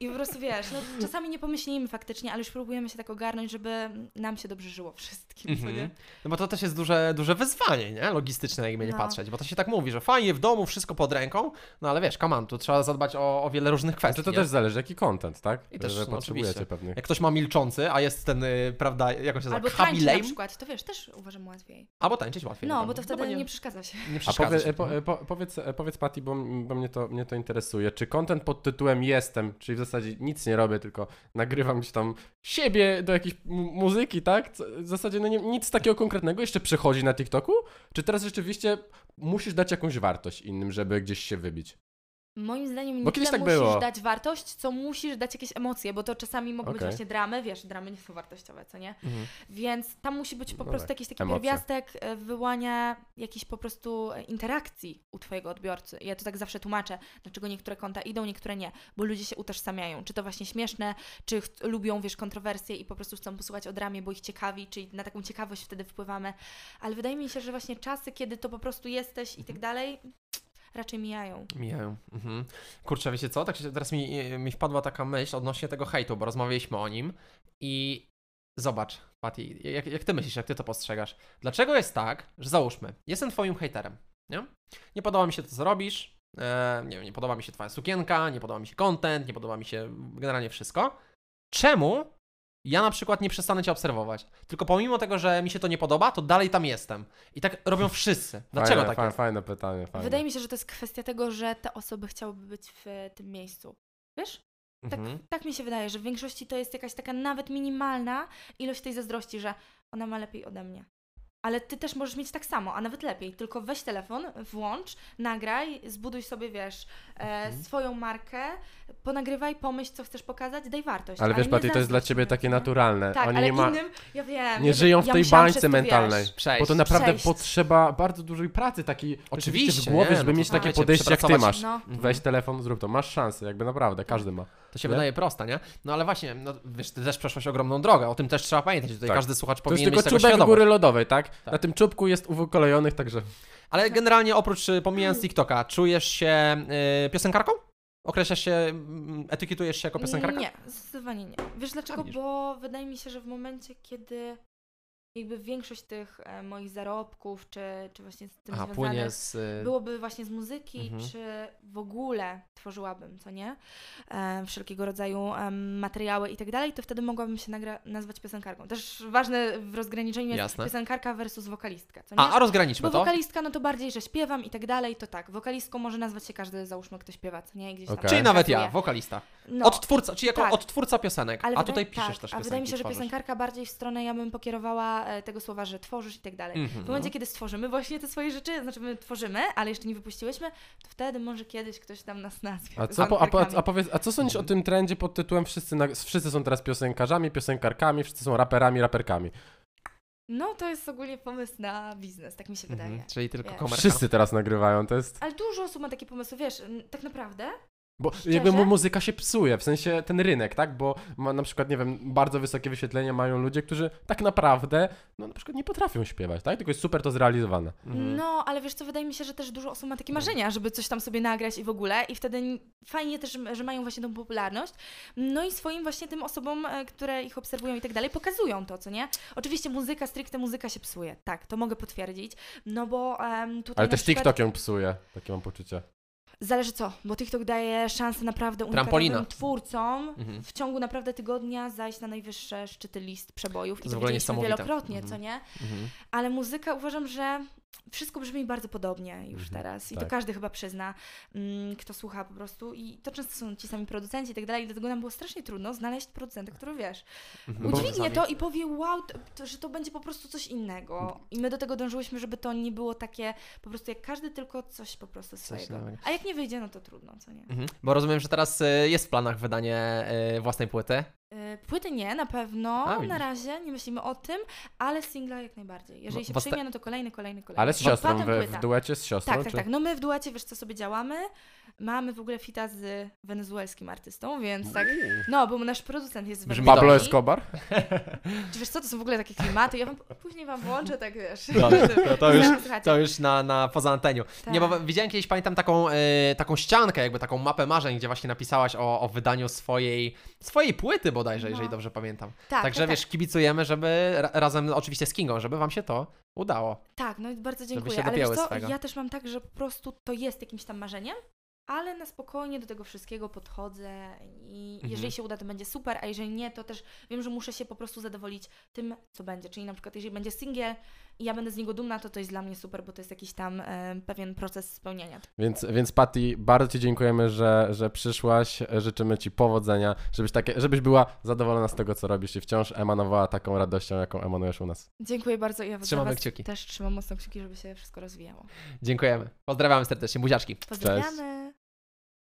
I po prostu wiesz, no czasami nie pomyślimy faktycznie, ale już próbujemy się tak ogarnąć, żeby nam się dobrze żyło wszystkim? Mhm. No bo to też jest duże, duże wyzwanie, nie? Logistyczne, jakby nie No. patrzeć, bo to się tak mówi, że fajnie w domu, wszystko pod ręką, no ale wiesz, come on, tu trzeba zadbać o, o wiele różnych kwestii, to, to nie? też zależy, jaki content, tak? I też, że no, potrzebujecie oczywiście. pewnie. Jak ktoś ma milczący, a jest ten, y, prawda, jak on się Albo nazywa, tańczy na przykład, to wiesz, też uważam łatwiej. albo tańczyć łatwiej. No, na bo to wtedy nie, nie przeszkadza się. nie A przeszkadza powie, się. e, po, e, po, powiedz, e, powiedz Patty, bo, bo mnie, to, mnie to interesuje. Czy content pod tytułem jestem, czyli w zasadzie nic nie robię, tylko nagrywam gdzieś tam siebie do jakiejś mu- muzyki, tak? W zasadzie no nie, nic takiego konkretnego jeszcze przechodzi na TikToku? Czy teraz rzeczywiście musisz dać jakąś wartość innym, żeby gdzieś się wybić? Moim zdaniem nie Bo kiedyś tyle tak musisz było. dać wartość, co musisz dać jakieś emocje, bo to czasami mogą być Okej. właśnie dramy, wiesz, dramy nie są wartościowe, co nie? Mhm. Więc tam musi być po No prostu tak, jakiś taki emocje. pierwiastek e, wyłania jakiejś po prostu e, interakcji u Twojego odbiorcy. Ja to tak zawsze tłumaczę, dlaczego niektóre konta idą, niektóre nie, bo ludzie się utożsamiają. Czy to właśnie śmieszne, czy lubią, wiesz, kontrowersje i po prostu chcą posłuchać o dramie, bo ich ciekawi, czyli na taką ciekawość wtedy wpływamy. Ale wydaje mi się, że właśnie czasy, kiedy to po prostu jesteś i Mhm. tak dalej, raczej mijają. Mijają. Mhm. Kurczę, wiecie co? Tak się, teraz mi, mi wpadła taka myśl odnośnie tego hejtu, bo rozmawialiśmy o nim i zobacz, Patty, jak, jak ty myślisz, jak ty to postrzegasz? Dlaczego jest tak, że załóżmy, jestem twoim hejterem, nie? Nie podoba mi się to, co robisz, e, nie nie podoba mi się twoja sukienka, nie podoba mi się content, nie podoba mi się generalnie wszystko. Czemu ja na przykład nie przestanę cię obserwować? Tylko pomimo tego, że mi się to nie podoba, to dalej tam jestem. I tak robią wszyscy. Dlaczego fajne, tak fa- jest? Fajne pytanie, fajne. Wydaje mi się, że to jest kwestia tego, że te osoby chciałyby być w tym miejscu. Wiesz? Tak, Mhm. tak mi się wydaje, że w większości to jest jakaś taka nawet minimalna ilość tej zazdrości, że ona ma lepiej ode mnie. Ale ty też możesz mieć tak samo, a nawet lepiej. Tylko weź telefon, włącz, nagraj, zbuduj sobie, wiesz, e, Mhm. swoją markę, ponagrywaj, pomyśl, co chcesz pokazać, daj wartość. Ale wiesz, nie Patty, to jest dla ciebie takie naturalne. Tak, Oni ale nie, ma, innym, ja wiem. nie ja, żyją w ja tej bańce mentalnej. Wiesz, Przejść. Bo to naprawdę przejść. potrzeba bardzo dużej pracy takiej Oczywiście, w głowie, nie, żeby no mieć takie podejście jak ty masz. no. Mhm. Weź telefon, zrób to. Masz szansę, jakby naprawdę, każdy ma. To się Nie? wydaje proste, nie? No ale właśnie, no, wiesz, ty też przeszłaś ogromną drogę, o tym też trzeba pamiętać, tutaj Tak. każdy słuchacz To jest powinien tylko mieć tego góry lodowej, tak? Na tym czubku jest UW kolejonych, także... Ale generalnie oprócz, y, pomijając TikToka, czujesz się y, piosenkarką? Określasz się, mm, etykietujesz się jako piosenkarka? Nie, zdecydowanie nie. Wiesz dlaczego? widzisz. Bo wydaje mi się, że w momencie, kiedy jakby większość tych e, moich zarobków, czy, czy właśnie z tym Aha, związanych, z... y, byłoby właśnie z muzyki, Mhm. czy w ogóle tworzyłabym, co nie? E, wszelkiego rodzaju em, materiały i tak dalej, to wtedy mogłabym się nagra- nazwać piosenkarką. Też ważne w rozgraniczeniu jest Jasne. piosenkarka versus wokalistka, co nie? A, a rozgraniczmy Bo to. wokalistka, no to bardziej, że śpiewam i tak dalej, to tak. Wokalistką może nazwać się każdy, załóżmy, kto śpiewa, co nie? Gdzieś tam Okej. Czyli nawet ja, wokalista. No, Odtwórca, czyli jako tak. odtwórca piosenek, ale a wydaje- tutaj piszesz tak, też A piosenki, wydaje mi się, że tworzysz. piosenkarka bardziej w stronę, ja bym pokierowała e, tego słowa, że tworzysz i tak dalej. Mhm. W momencie, kiedy stworzymy właśnie te swoje rzeczy, znaczy my tworzymy, ale jeszcze nie wypuściłyśmy, to wtedy może kiedyś ktoś tam nas nazwie. A co, a, po, piosenkarkami. a, powiedz, a co sądzisz o tym trendzie pod tytułem wszyscy, na, wszyscy są teraz piosenkarzami, piosenkarkami, wszyscy są raperami, raperkami? No to jest ogólnie pomysł na biznes, tak mi się wydaje. Mhm. Czyli tylko Wiesz. Wszyscy teraz nagrywają, to jest... Ale dużo osób ma takie pomysły, wiesz, tak naprawdę Bo Szczerze? jakby mu muzyka się psuje, w sensie ten rynek, tak? Bo ma na przykład, nie wiem, bardzo wysokie wyświetlenia mają ludzie, którzy tak naprawdę, no na przykład nie potrafią śpiewać, tak? Tylko jest super to zrealizowane. Mhm. No, ale wiesz co, wydaje mi się, że też dużo osób ma takie marzenia, żeby coś tam sobie nagrać i w ogóle i wtedy fajnie też, że mają właśnie tą popularność. No i swoim właśnie tym osobom, e, które ich obserwują i tak dalej, pokazują to, co nie? Oczywiście muzyka, stricte muzyka się psuje, tak, to mogę potwierdzić, no bo em, tutaj Ale też przykład... TikTok ją psuje, takie mam poczucie. Zależy co, bo TikTok daje szansę naprawdę Trampolina. unikatowym twórcom Mhm. w ciągu naprawdę tygodnia zajść na najwyższe szczyty list przebojów. To I jest to w ogóle widzieliśmy niesamowite. wielokrotnie, Mhm. co nie? Mhm. Ale muzyka uważam, że wszystko brzmi bardzo podobnie już Mhm, teraz i tak. to każdy chyba przyzna, mm, kto słucha po prostu i to często są ci sami producenci i tak dalej, dlatego nam było strasznie trudno znaleźć producenta, który wiesz, Mhm. udźwignie to i powie wow, to, to, że to będzie po prostu coś innego i my do tego dążyłyśmy, żeby to nie było takie po prostu jak każdy, tylko coś po prostu swojego. A jak nie wyjdzie, no to trudno, co nie? Mhm. Bo rozumiem, że teraz y, jest w planach wydanie y, własnej płyty. Y, Płyty nie, na pewno, A, na razie nie myślimy o tym, ale singla jak najbardziej. Jeżeli Bo- się bo sta- przyjmie, no to kolejny, kolejny, kolejny. Ale z siostrą, potem w, duecie z siostrą? Tak, tak, czy... tak. No my w duecie, wiesz co sobie działamy. Mamy w ogóle fita z wenezuelskim artystą, więc tak. No, bo nasz producent jest z Brzmi Wenezueli. Pablo Escobar? Czy wiesz co, to są w ogóle takie klimaty. Ja wam później wam włączę, tak wiesz. Dobrze, to, to już, to już na, na poza anteniu. Tak. Nie, bo widziałem kiedyś, pamiętam taką, e, taką ściankę, jakby taką mapę marzeń, gdzie właśnie napisałaś o, o wydaniu swojej, swojej płyty bodajże, No. jeżeli dobrze pamiętam. Tak, Także tak, wiesz, kibicujemy, żeby ra, razem oczywiście z Kingą, żeby wam się to udało. Tak, no i bardzo się dziękuję. Ale wiesz co, swego. ja też mam tak, że po prostu to jest jakimś tam marzeniem, ale na spokojnie do tego wszystkiego podchodzę i Mhm. jeżeli się uda, to będzie super, a jeżeli nie, to też wiem, że muszę się po prostu zadowolić tym, co będzie. Czyli na przykład, jeżeli będzie singiel i ja będę z niego dumna, to to jest dla mnie super, bo to jest jakiś tam e, pewien proces spełniania. Więc, więc Patty, bardzo Ci dziękujemy, że, że przyszłaś. Życzymy Ci powodzenia, żebyś, takie, żebyś była zadowolona z tego, co robisz i wciąż emanowała taką radością, jaką emanujesz u nas. Dziękuję bardzo i ja Trzymamy was kciuki. też trzymam mocno kciuki, żeby się wszystko rozwijało. Dziękujemy. Pozdrawiamy serdecznie. Buziaczki. Pozdrawiamy.